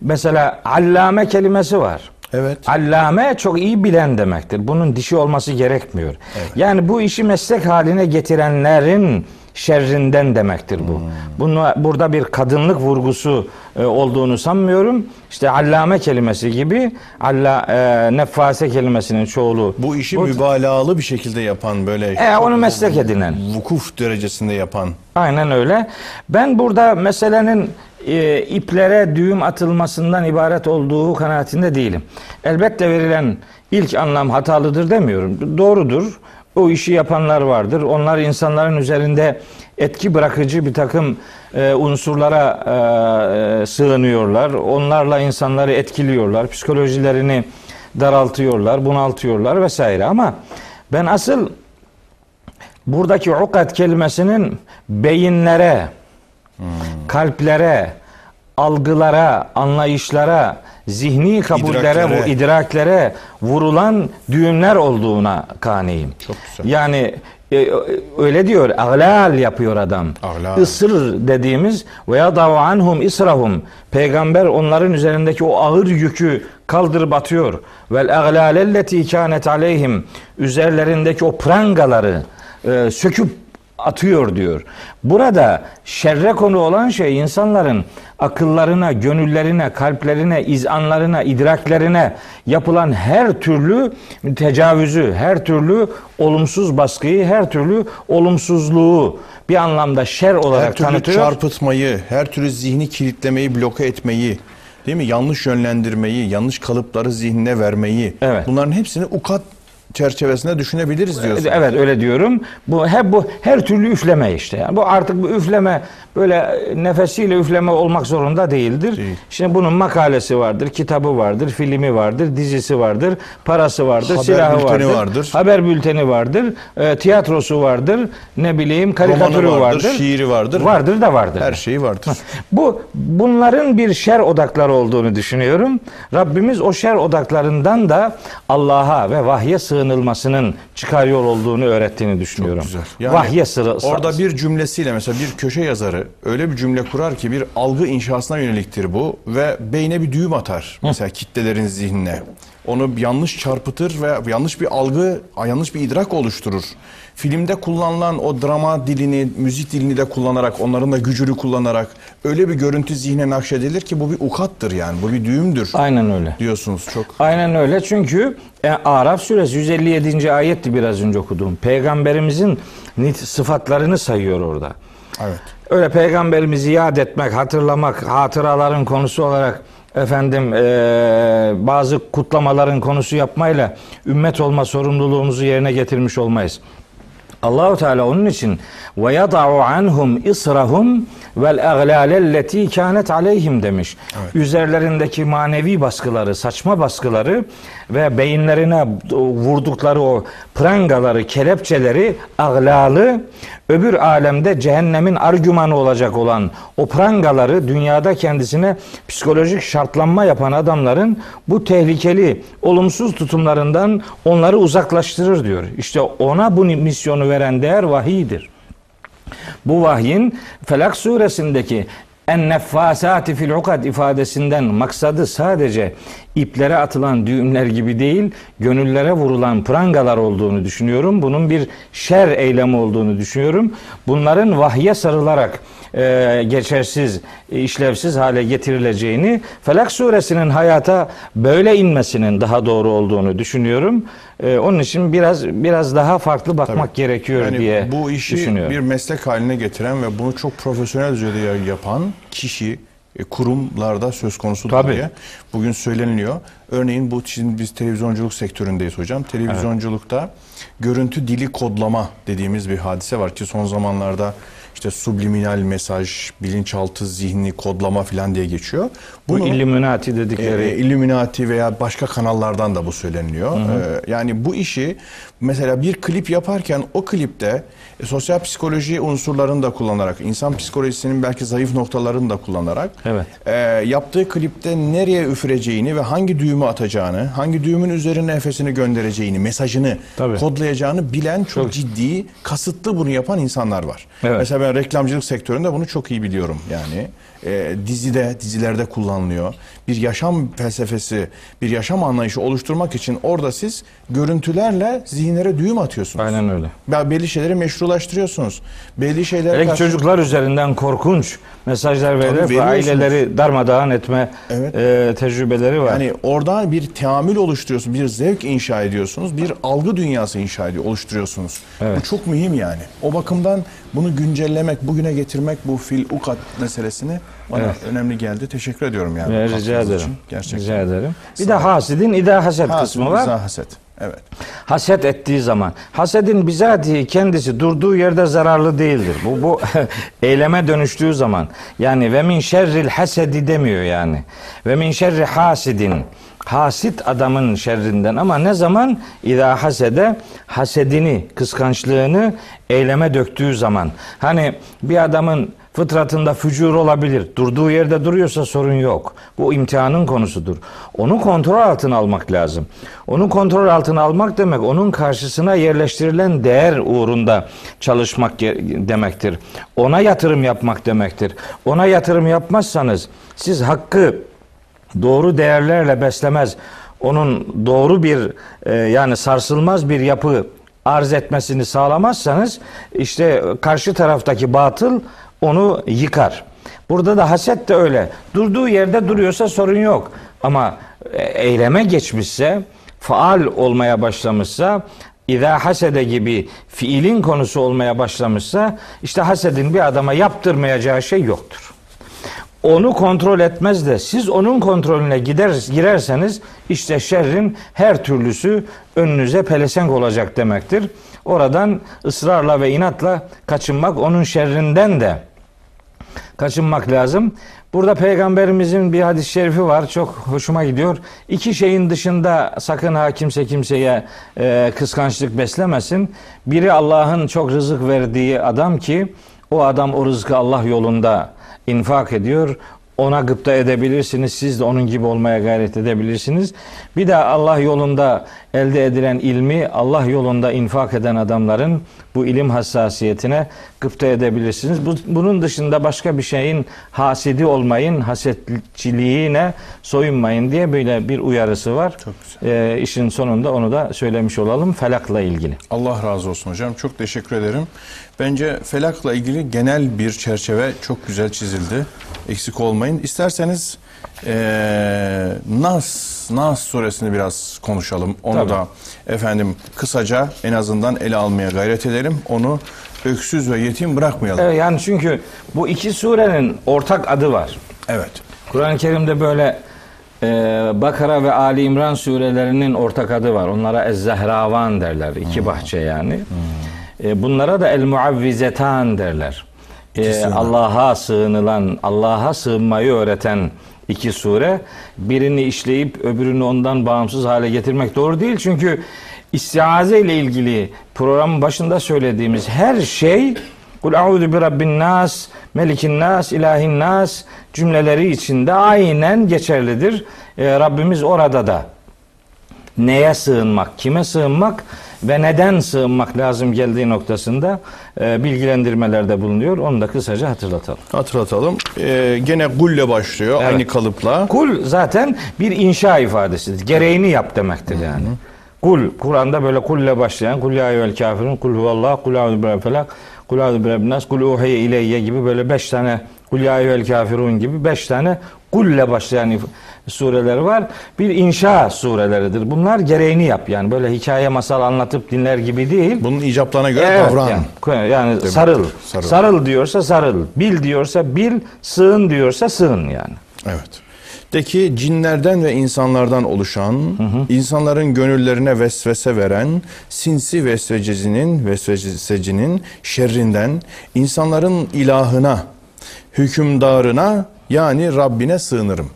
Mesela allame kelimesi var. Evet. Allame çok iyi bilen demektir. Bunun dişi olması gerekmiyor. Yani bu işi meslek haline getirenlerin şerrinden demektir bu. Bunu burada bir kadınlık vurgusu e, olduğunu sanmıyorum. İşte allame kelimesi gibi alla e, neffase kelimesinin çoğulu. Bu işi Bu- mübalağalı bir şekilde yapan böyle E, onu meslek edinen. vukuf derecesinde yapan Aynen öyle. Ben burada meselenin e, iplere düğüm atılmasından ibaret olduğu kanaatinde değilim. Elbette verilen ilk anlam hatalıdır demiyorum. Doğrudur. O işi yapanlar vardır. Onlar insanların üzerinde etki bırakıcı bir takım e, unsurlara e, sığınıyorlar. Onlarla insanları etkiliyorlar. Psikolojilerini daraltıyorlar, bunaltıyorlar vesaire. Ama ben asıl buradaki ukat kelimesinin beyinlere, kalplere, algılara, anlayışlara, zihni kabullere, İdraklere. bu idraklere vurulan düğümler olduğuna kaniyim. Çok güzel. Yani e, öyle diyor, aglal yapıyor adam. Aglal. Isır dediğimiz ve yadav anhum israhum. Peygamber onların üzerindeki o ağır yükü kaldırıp atıyor. Vel aglalelleti kanet aleyhim. Üzerlerindeki o prangaları e, söküp atıyor diyor. Burada şerre konu olan şey insanların akıllarına, gönüllerine, kalplerine, izanlarına, idraklerine yapılan her türlü tecavüzü, her türlü olumsuz baskıyı, her türlü olumsuzluğu bir anlamda şer olarak her türlü tanıtıyor. çarpıtmayı, her türlü zihni kilitlemeyi, bloke etmeyi, değil mi? Yanlış yönlendirmeyi, yanlış kalıpları zihnine vermeyi. Evet. Bunların hepsini ukat çerçevesinde düşünebiliriz diyorsun. Evet öyle diyorum. Bu hep bu her türlü üfleme işte. Yani bu artık bu üfleme böyle nefesiyle üfleme olmak zorunda değildir. Değil. Şimdi bunun makalesi vardır, kitabı vardır, filmi vardır, dizisi vardır, parası vardır, Haber silahı vardır, vardır. haber bülteni vardır, e, tiyatrosu vardır, ne bileyim karikatürü vardır, vardır, şiiri vardır. vardır da vardır. Her şeyi vardır. Bu bunların bir şer odakları olduğunu düşünüyorum. Rabbimiz o şer odaklarından da Allah'a ve vahye sığınılmasının çıkar yol olduğunu öğrettiğini düşünüyorum. güzel. Yani vahye sıra, Orada bir cümlesiyle mesela bir köşe yazarı öyle bir cümle kurar ki bir algı inşasına yöneliktir bu ve beyne bir düğüm atar. Mesela kitlelerin zihnine. Onu yanlış çarpıtır ve yanlış bir algı, yanlış bir idrak oluşturur. Filmde kullanılan o drama dilini, müzik dilini de kullanarak, onların da gücünü kullanarak öyle bir görüntü zihne nakşedilir ki bu bir ukattır yani. Bu bir düğümdür Aynen öyle. diyorsunuz çok. Aynen öyle çünkü e, Araf suresi 157. ayetti biraz önce okuduğum. Peygamberimizin nit sıfatlarını sayıyor orada. Evet. Öyle peygamberimizi yad etmek, hatırlamak, hatıraların konusu olarak efendim eee, bazı kutlamaların konusu yapmayla ümmet olma sorumluluğumuzu yerine getirmiş olmayız. Allahu Teala onun için ve yad'u anhum israhum vel aglalelleti kanet aleyhim demiş. Üzerlerindeki manevi baskıları, saçma baskıları ve beyinlerine vurdukları o prangaları, kelepçeleri, aglalı öbür alemde cehennemin argümanı olacak olan o prangaları dünyada kendisine psikolojik şartlanma yapan adamların bu tehlikeli, olumsuz tutumlarından onları uzaklaştırır diyor. İşte ona bu misyonu veren değer vahiydir. Bu vahyin Felak suresindeki en neffasati fil ukad ifadesinden maksadı sadece iplere atılan düğümler gibi değil, gönüllere vurulan prangalar olduğunu düşünüyorum. Bunun bir şer eylemi olduğunu düşünüyorum. Bunların vahye sarılarak e, geçersiz, işlevsiz hale getirileceğini, Felak suresinin hayata böyle inmesinin daha doğru olduğunu düşünüyorum. E, onun için biraz biraz daha farklı bakmak gerekiyor Yani diye bu işi düşünüyorum. bir meslek haline getiren ve bunu çok profesyonel düzeyde yapan kişi e, kurumlarda söz konusu Tabii. diye bugün söyleniliyor. Örneğin bu şimdi biz televizyonculuk sektöründeyiz hocam. Televizyonculukta görüntü dili kodlama dediğimiz bir hadise var ki son zamanlarda işte subliminal mesaj, bilinçaltı zihni kodlama falan diye geçiyor. Bu Illuminati dedikleri. E, Illuminati veya başka kanallardan da bu söyleniliyor. E, yani bu işi mesela bir klip yaparken o klipte e, sosyal psikoloji unsurlarını da kullanarak, insan psikolojisinin belki zayıf noktalarını da kullanarak Evet. e, yaptığı klipte nereye üfüreceğini ve hangi düğümü atacağını, hangi düğümün üzerine nefesini göndereceğini, mesajını Tabii. kodlayacağını bilen çok, ciddi, kasıtlı bunu yapan insanlar var. Evet. Mesela ben reklamcılık sektöründe bunu çok iyi biliyorum yani. E, dizide, dizilerde kullanılıyor. Bir yaşam felsefesi, bir yaşam anlayışı oluşturmak için orada siz görüntülerle zihinlere düğüm atıyorsunuz. Aynen öyle. Ve belli şeyleri meşrulaştırıyorsunuz. Belli şeyler Hele ki çocuklar üzerinden korkunç mesajlar vererek aileleri darmadağın etme Evet. e, tecrübeleri var. Yani oradan bir teamül oluşturuyorsunuz, bir zevk inşa ediyorsunuz, bir algı dünyası inşa ediyor, oluşturuyorsunuz. Evet. Bu çok mühim yani. O bakımdan bunu güncellemek, bugüne getirmek bu fil ukat meselesini bana Evet. önemli geldi. Teşekkür ediyorum yani. Rica ederim. için. Gerçekten. Rica ederim. Bir de hasidin ida haset Ha, kısmı var. rıza haset. Evet. Haset ettiği zaman. Hasedin bizatihi kendisi durduğu yerde zararlı değildir. Bu, bu eyleme dönüştüğü zaman. Yani ve min şerril hasedi demiyor yani. Ve min şerri hasidin. Hasit adamın şerrinden ama ne zaman İza hasede hasedini, kıskançlığını eyleme döktüğü zaman. Hani bir adamın fıtratında fücur olabilir. Durduğu yerde duruyorsa sorun yok. Bu imtihanın konusudur. Onu kontrol altına almak lazım. Onu kontrol altına almak demek onun karşısına yerleştirilen değer uğrunda çalışmak demektir. Ona yatırım yapmak demektir. Ona yatırım yapmazsanız siz hakkı doğru değerlerle beslemez, onun doğru bir e, yani sarsılmaz bir yapı arz etmesini sağlamazsanız işte karşı taraftaki batıl onu yıkar. Burada da haset de öyle. Durduğu yerde duruyorsa sorun yok. Ama e, eyleme geçmişse, faal olmaya başlamışsa, İza hasede gibi fiilin konusu olmaya başlamışsa işte hasedin bir adama yaptırmayacağı şey yoktur onu kontrol etmez de siz onun kontrolüne gider girerseniz işte şerrin her türlüsü önünüze pelesenk olacak demektir. Oradan ısrarla ve inatla kaçınmak onun şerrinden de kaçınmak lazım. Burada peygamberimizin bir hadis-i şerifi var. Çok hoşuma gidiyor. İki şeyin dışında sakın ha kimse kimseye e, kıskançlık beslemesin. Biri Allah'ın çok rızık verdiği adam ki o adam o rızkı Allah yolunda infak ediyor. Ona gıpta edebilirsiniz. Siz de onun gibi olmaya gayret edebilirsiniz. Bir de Allah yolunda elde edilen ilmi Allah yolunda infak eden adamların bu ilim hassasiyetine gıpta edebilirsiniz. Bu, bunun dışında başka bir şeyin hasidi olmayın, hasetçiliğine soyunmayın diye böyle bir uyarısı var. Çok Ee, işin sonunda onu da söylemiş olalım felakla ilgili. Allah razı olsun hocam. Çok teşekkür ederim. Bence felakla ilgili genel bir çerçeve çok güzel çizildi. Eksik olmayın. İsterseniz eee, Nas Nas suresini biraz konuşalım. Onu Tabii. da efendim kısaca en azından ele almaya gayret edelim. Onu öksüz ve yetim bırakmayalım. Evet, yani çünkü bu iki surenin ortak adı var. Evet. Kur'an-ı Kerim'de böyle e, Bakara ve Ali İmran surelerinin ortak adı var. Onlara Ez-Zehravan derler. iki bahçe yani. E, bunlara da El-Muavvizetan derler. E. Allah'a sığınılan, Allah'a sığınmayı öğreten iki sure. Birini işleyip öbürünü ondan bağımsız hale getirmek doğru değil. Çünkü istiaze ile ilgili programın başında söylediğimiz her şey Kul a'udhu bi rabbin nas, melikin nas, ilahin nas cümleleri içinde aynen geçerlidir. Ee, Rabbimiz orada da neye sığınmak, kime sığınmak ve neden sığınmak lazım geldiği noktasında e, bilgilendirmelerde bulunuyor. Onu da kısaca hatırlatalım. Hatırlatalım. Eee, gene gulle başlıyor Evet. aynı kalıpla. Kul zaten bir inşa ifadesidir. Gereğini yap demektir yani. Kul, Kur'an'da böyle kulle başlayan, kul ya eyyuhel kafirun, kul huvallah, kul a'udhu birabbil felak, kul a'udhu birabbin nas, kul uhiye ileyye gibi böyle beş tane, kul ya eyyuhel kafirun gibi beş tane kulle başlayan sureler var. Bir inşa sureleridir. Bunlar gereğini yap. Yani böyle hikaye masal anlatıp dinler gibi değil. Bunun icaplarına göre Evet, davran. Yani, yani sarıl. Sarıl. sarıl. diyorsa sarıl. Bil diyorsa bil. Sığın diyorsa sığın yani. Evet. De ki cinlerden ve insanlardan oluşan, insanların gönüllerine vesvese veren, sinsi vesvecinin, vesvesecinin şerrinden, insanların ilahına, hükümdarına yani Rabbine sığınırım.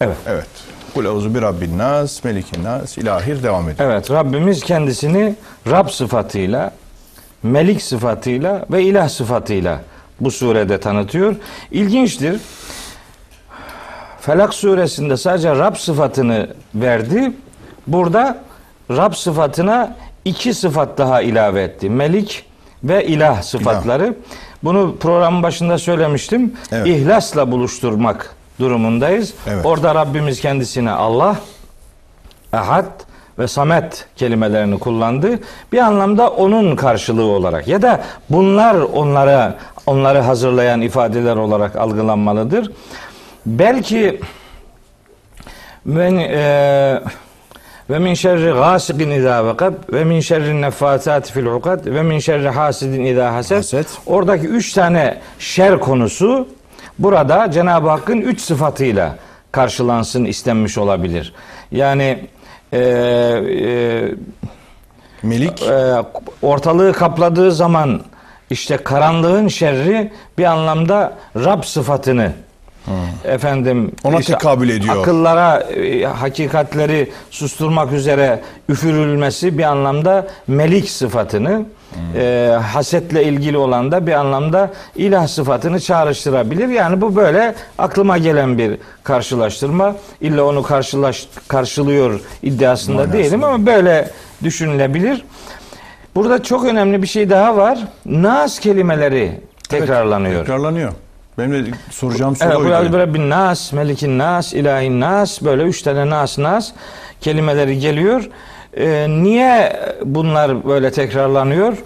Evet. Evet. Kul euzu bir Rabbin nas, melikin nas, ilahir devam ediyor. Evet Rabbimiz kendisini Rab sıfatıyla, Melik sıfatıyla ve ilah sıfatıyla bu surede tanıtıyor. İlginçtir. Felak suresinde sadece Rab sıfatını verdi. Burada Rab sıfatına iki sıfat daha ilave etti. Melik ve ilah sıfatları. Bunu programın başında söylemiştim. Evet. İhlasla buluşturmak durumundayız. Evet. Orada Rabbimiz kendisine Allah, Ahad ve Samet kelimelerini kullandı. Bir anlamda onun karşılığı olarak ya da bunlar onlara onları hazırlayan ifadeler olarak algılanmalıdır. Belki ben e, ve min şerri gasikin izâ vekab ve min şerri nefâsâti fil ukad ve min şerri hasidin izâ haset. Haset. Oradaki üç tane şer konusu burada Cenab-ı Hakk'ın üç sıfatıyla karşılansın istenmiş olabilir. Yani e, e, Melik, e, ortalığı kapladığı zaman işte karanlığın şerri bir anlamda Rab sıfatını efendim Ona işte tekabül ediyor. Akıllara e, hakikatleri susturmak üzere üfürülmesi bir anlamda melik sıfatını e, hasetle ilgili olan da bir anlamda ilah sıfatını çağrıştırabilir. Yani bu böyle aklıma gelen bir karşılaştırma. İlla onu karşılaş, karşılıyor iddiasında Manasında. değilim ama böyle düşünülebilir. Burada çok önemli bir şey daha var. Nas kelimeleri tekrarlanıyor. tekrarlanıyor. Benim de soracağım soru Evet, oydu. böyle bir nas, melikin nas, ilahin nas, böyle üç tane nas nas kelimeleri geliyor. Ee, niye bunlar böyle tekrarlanıyor?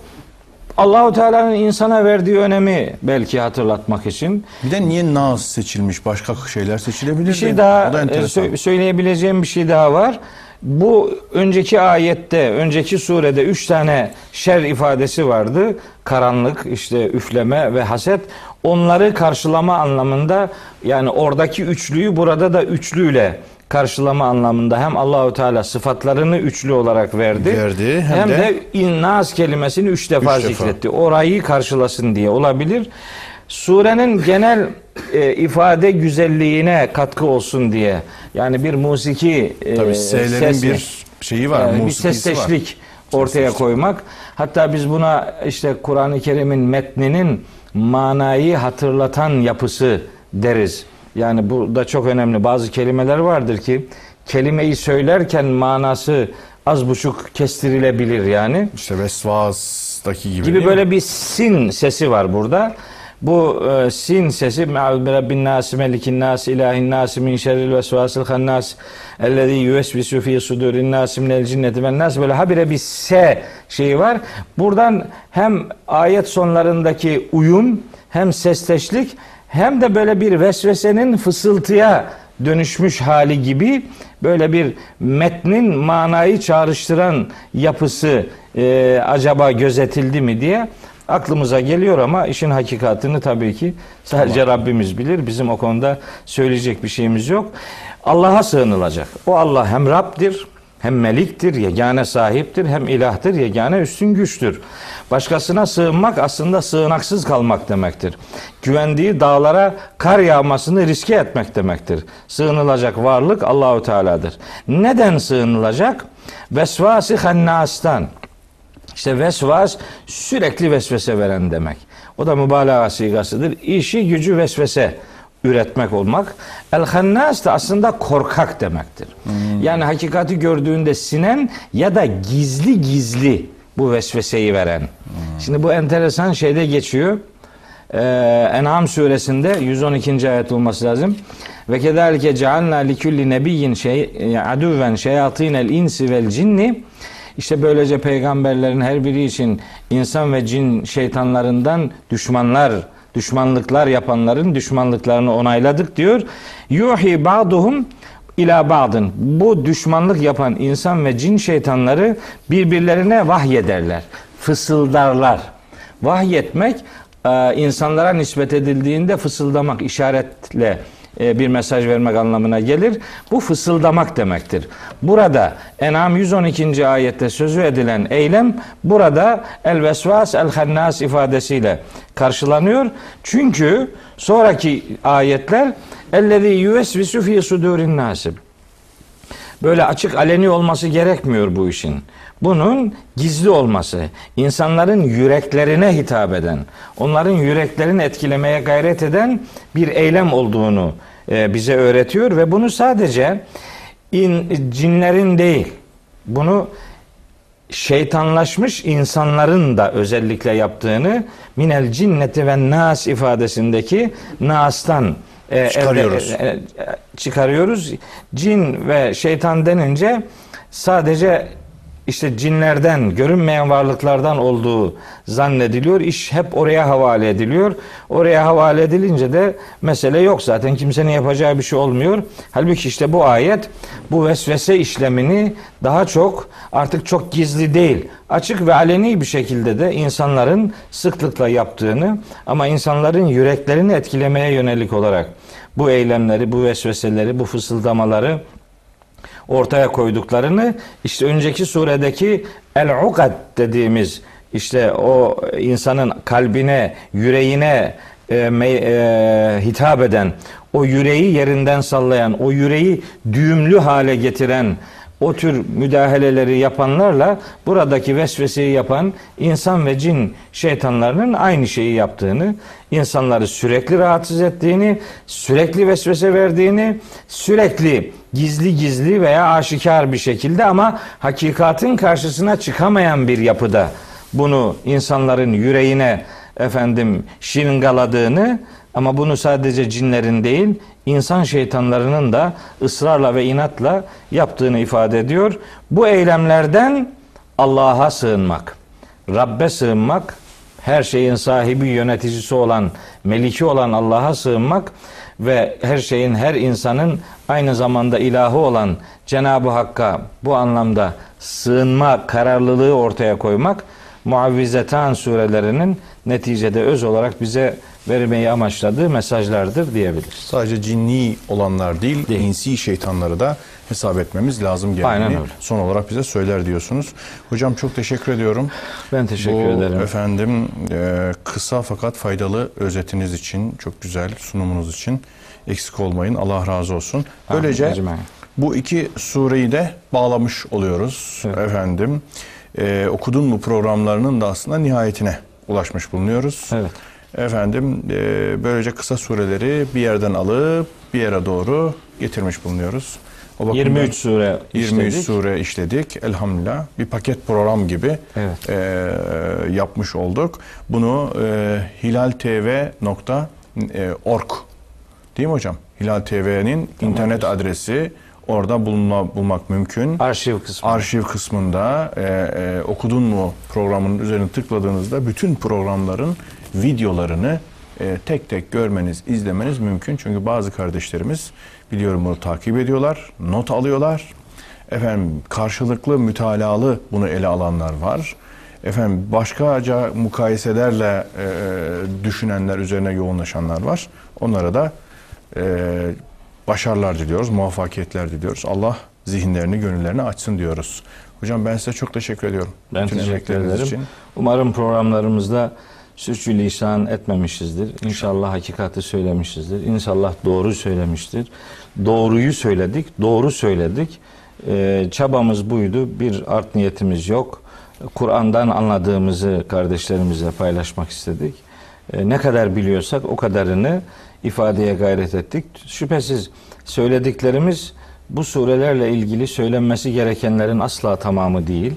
Allahu Teala'nın insana verdiği önemi belki hatırlatmak için. Bir de niye Nas seçilmiş? Başka şeyler seçilebilir Bir şey de. daha e, sö- söyleyebileceğim bir şey daha var. Bu önceki ayette, önceki surede üç tane şer ifadesi vardı. Karanlık, işte üfleme ve haset. Onları karşılama anlamında yani oradaki üçlüyü burada da üçlüyle karşılama anlamında hem Allahu Teala sıfatlarını üçlü olarak verdi. Verdi, hem Hem, de- de innas kelimesini üç defa Üç defa. zikretti. Orayı karşılasın diye olabilir. Surenin genel e, ifade güzelliğine katkı olsun diye. Yani bir musiki e, Tabii ses- bir şeyi var, yani bir musikisi var. sesleşlik ortaya koymak. Hatta biz buna işte Kur'an-ı Kerim'in metninin manayı hatırlatan yapısı deriz. Yani bu da çok önemli. Bazı kelimeler vardır ki kelimeyi söylerken manası az buçuk kestirilebilir yani İşte Vesvas'taki gibi. gibi böyle mi? bir sin sesi var burada. Bu e, sin sesi Me'ûzu bi rabbin nas melikin nas ilahin nas min şerril vesvasil hannas ellezî yüvesvisu fî sudurin nas minel cinneti ven nas böyle habire bir s şeyi var. Buradan hem ayet sonlarındaki uyum hem sesteşlik hem de böyle bir vesvesenin fısıltıya dönüşmüş hali gibi böyle bir metnin manayı çağrıştıran yapısı e, acaba gözetildi mi diye aklımıza geliyor ama işin hakikatini tabii ki sadece Rabbimiz bilir. Bizim o konuda söyleyecek bir şeyimiz yok. Allah'a sığınılacak. O Allah hem Rab'dir hem meliktir, yegane sahiptir, hem ilahtır, yegane üstün güçtür. Başkasına sığınmak aslında sığınaksız kalmak demektir. Güvendiği dağlara kar yağmasını riske etmek demektir. Sığınılacak varlık Allahu Teala'dır. Neden sığınılacak? Vesvasi hannastan. İşte vesvas sürekli vesvese veren demek. O da mübalağa sigasıdır. İşi gücü vesvese üretmek olmak. El hannas da aslında korkak demektir. Yani hakikati gördüğünde sinen ya da gizli gizli bu vesveseyi veren. Şimdi bu enteresan şeyde geçiyor. Ee, En'am suresinde 112. ayet olması lazım. Ve kedalike cealna li kulli nebiyyin şey aduven şeyatinel insi vel cinni işte böylece peygamberlerin her biri için insan ve cin şeytanlarından düşmanlar, düşmanlıklar yapanların düşmanlıklarını onayladık diyor. Yuhi ba'duhum ila ba'dın. Bu düşmanlık yapan insan ve cin şeytanları birbirlerine vahyederler. Fısıldarlar. Vahyetmek e, insanlara nispet edildiğinde fısıldamak işaretle bir mesaj vermek anlamına gelir. Bu fısıldamak demektir. Burada En'am 112. ayette sözü edilen eylem burada el vesvas el hannas ifadesiyle karşılanıyor. Çünkü sonraki ayetler ellezî yuvesvisu fî sudurin nasib. Böyle açık aleni olması gerekmiyor bu işin. Bunun gizli olması, insanların yüreklerine hitap eden, onların yüreklerini etkilemeye gayret eden bir eylem olduğunu e, bize öğretiyor ve bunu sadece in, cinlerin değil, bunu şeytanlaşmış insanların da özellikle yaptığını minel cinneti ve nas ifadesindeki nas'tan e, Çıkarıyoruz. elde- e, çıkarıyoruz. Cin ve şeytan denince sadece işte cinlerden, görünmeyen varlıklardan olduğu zannediliyor. İş hep oraya havale ediliyor. Oraya havale edilince de mesele yok zaten. Kimsenin yapacağı bir şey olmuyor. Halbuki işte bu ayet bu vesvese işlemini daha çok artık çok gizli değil, açık ve aleni bir şekilde de insanların sıklıkla yaptığını ama insanların yüreklerini etkilemeye yönelik olarak bu eylemleri, bu vesveseleri, bu fısıldamaları ortaya koyduklarını işte önceki suredeki el-ukad dediğimiz işte o insanın kalbine, yüreğine e, me- e, hitap eden, o yüreği yerinden sallayan, o yüreği düğümlü hale getiren o tür müdahaleleri yapanlarla buradaki vesveseyi yapan insan ve cin şeytanlarının aynı şeyi yaptığını, insanları sürekli rahatsız ettiğini, sürekli vesvese verdiğini, sürekli gizli gizli veya aşikar bir şekilde ama hakikatin karşısına çıkamayan bir yapıda bunu insanların yüreğine efendim şiringaladığını ama bunu sadece cinlerin değil insan şeytanlarının da ısrarla ve inatla yaptığını ifade ediyor. Bu eylemlerden Allah'a sığınmak, Rabbe sığınmak, her şeyin sahibi yöneticisi olan, meliki olan Allah'a sığınmak ve her şeyin, her insanın aynı zamanda ilahı olan Cenab-ı Hakk'a bu anlamda sığınma kararlılığı ortaya koymak Muavvizetan surelerinin neticede öz olarak bize vermeyi amaçladığı mesajlardır diyebiliriz. Sadece cinni olanlar değil, Değil. insi şeytanları da hesap etmemiz lazım geldiğini son olarak bize söyler diyorsunuz. Hocam çok teşekkür ediyorum. Ben teşekkür Bu ederim. efendim e, kısa fakat faydalı özetiniz için, çok güzel sunumunuz için eksik olmayın. Allah razı olsun. Böylece bu iki sureyi de bağlamış oluyoruz Evet. efendim. E, okudun mu programlarının da aslında nihayetine ulaşmış bulunuyoruz. Evet. Efendim e, böylece kısa sureleri bir yerden alıp bir yere doğru getirmiş bulunuyoruz. O bakımdan 23 sure 23 işledik. sure işledik elhamdülillah. Bir paket program gibi Evet. e, yapmış olduk. Bunu e, hilaltv.org değil mi hocam? Hilal TV'nin internet adresi orada bulunma, bulmak mümkün. Arşiv kısmı. Arşiv kısmında e, e, okudun mu programının üzerine tıkladığınızda bütün programların videolarını e, tek tek görmeniz, izlemeniz mümkün. Çünkü bazı kardeşlerimiz biliyorum bunu takip ediyorlar, not alıyorlar. Efendim karşılıklı mütalalı bunu ele alanlar var. Efendim başkaca mukayeselerle e, düşünenler, üzerine yoğunlaşanlar var. Onlara da e, başarılar diliyoruz, muvaffakiyetler diliyoruz. Allah zihinlerini, gönüllerini açsın diyoruz. Hocam ben size çok teşekkür ediyorum. Ben Bütün teşekkür emekleriniz ederim. için. Umarım programlarımızda sürçülisan etmemişizdir. İnşallah hakikati söylemişizdir. İnşallah doğru söylemiştir. Doğruyu söyledik, doğru söyledik. Ee, çabamız buydu. Bir art niyetimiz yok. Kur'an'dan anladığımızı kardeşlerimizle paylaşmak istedik. Ee, ne kadar biliyorsak o kadarını ifadeye gayret ettik. Şüphesiz söylediklerimiz bu surelerle ilgili söylenmesi gerekenlerin asla tamamı değil.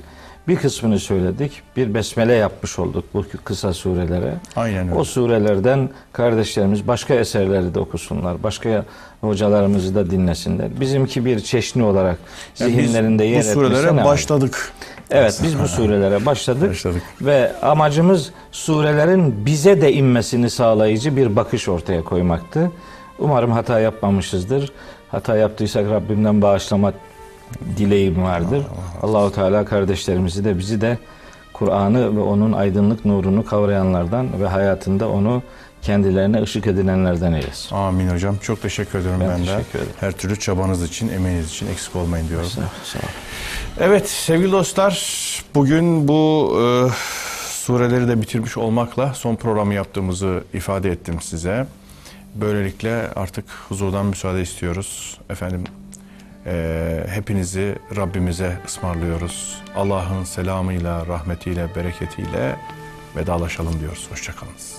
Bir kısmını söyledik. Bir besmele yapmış olduk bu kısa surelere. Aynen öyle. O surelerden kardeşlerimiz başka eserleri de okusunlar. Başka hocalarımızı da dinlesinler. Bizimki bir çeşni olarak Yani zihinlerinde yer bu etmesi surelere başladık. Evet biz bu surelere başladık. Başladık. Ve amacımız surelerin bize de inmesini sağlayıcı bir bakış ortaya koymaktı. Umarım hata yapmamışızdır. Hata yaptıysak Rabbimden bağışlama dileğim vardır. Allahu Teala kardeşlerimizi de bizi de Kur'an'ı ve onun aydınlık nurunu kavrayanlardan ve hayatında onu kendilerine ışık edinenlerden eylesin. Amin hocam. Çok teşekkür ederim Ben ben, de. teşekkür ederim. Her türlü çabanız için, emeğiniz için eksik olmayın diyorum. Sağ sağ ol. Evet sevgili dostlar bugün bu e, sureleri de bitirmiş olmakla son programı yaptığımızı ifade ettim size. Böylelikle artık huzurdan müsaade istiyoruz. Efendim e, hepinizi Rabbimize ısmarlıyoruz. Allah'ın selamıyla, rahmetiyle, bereketiyle vedalaşalım diyoruz. Hoşçakalınız.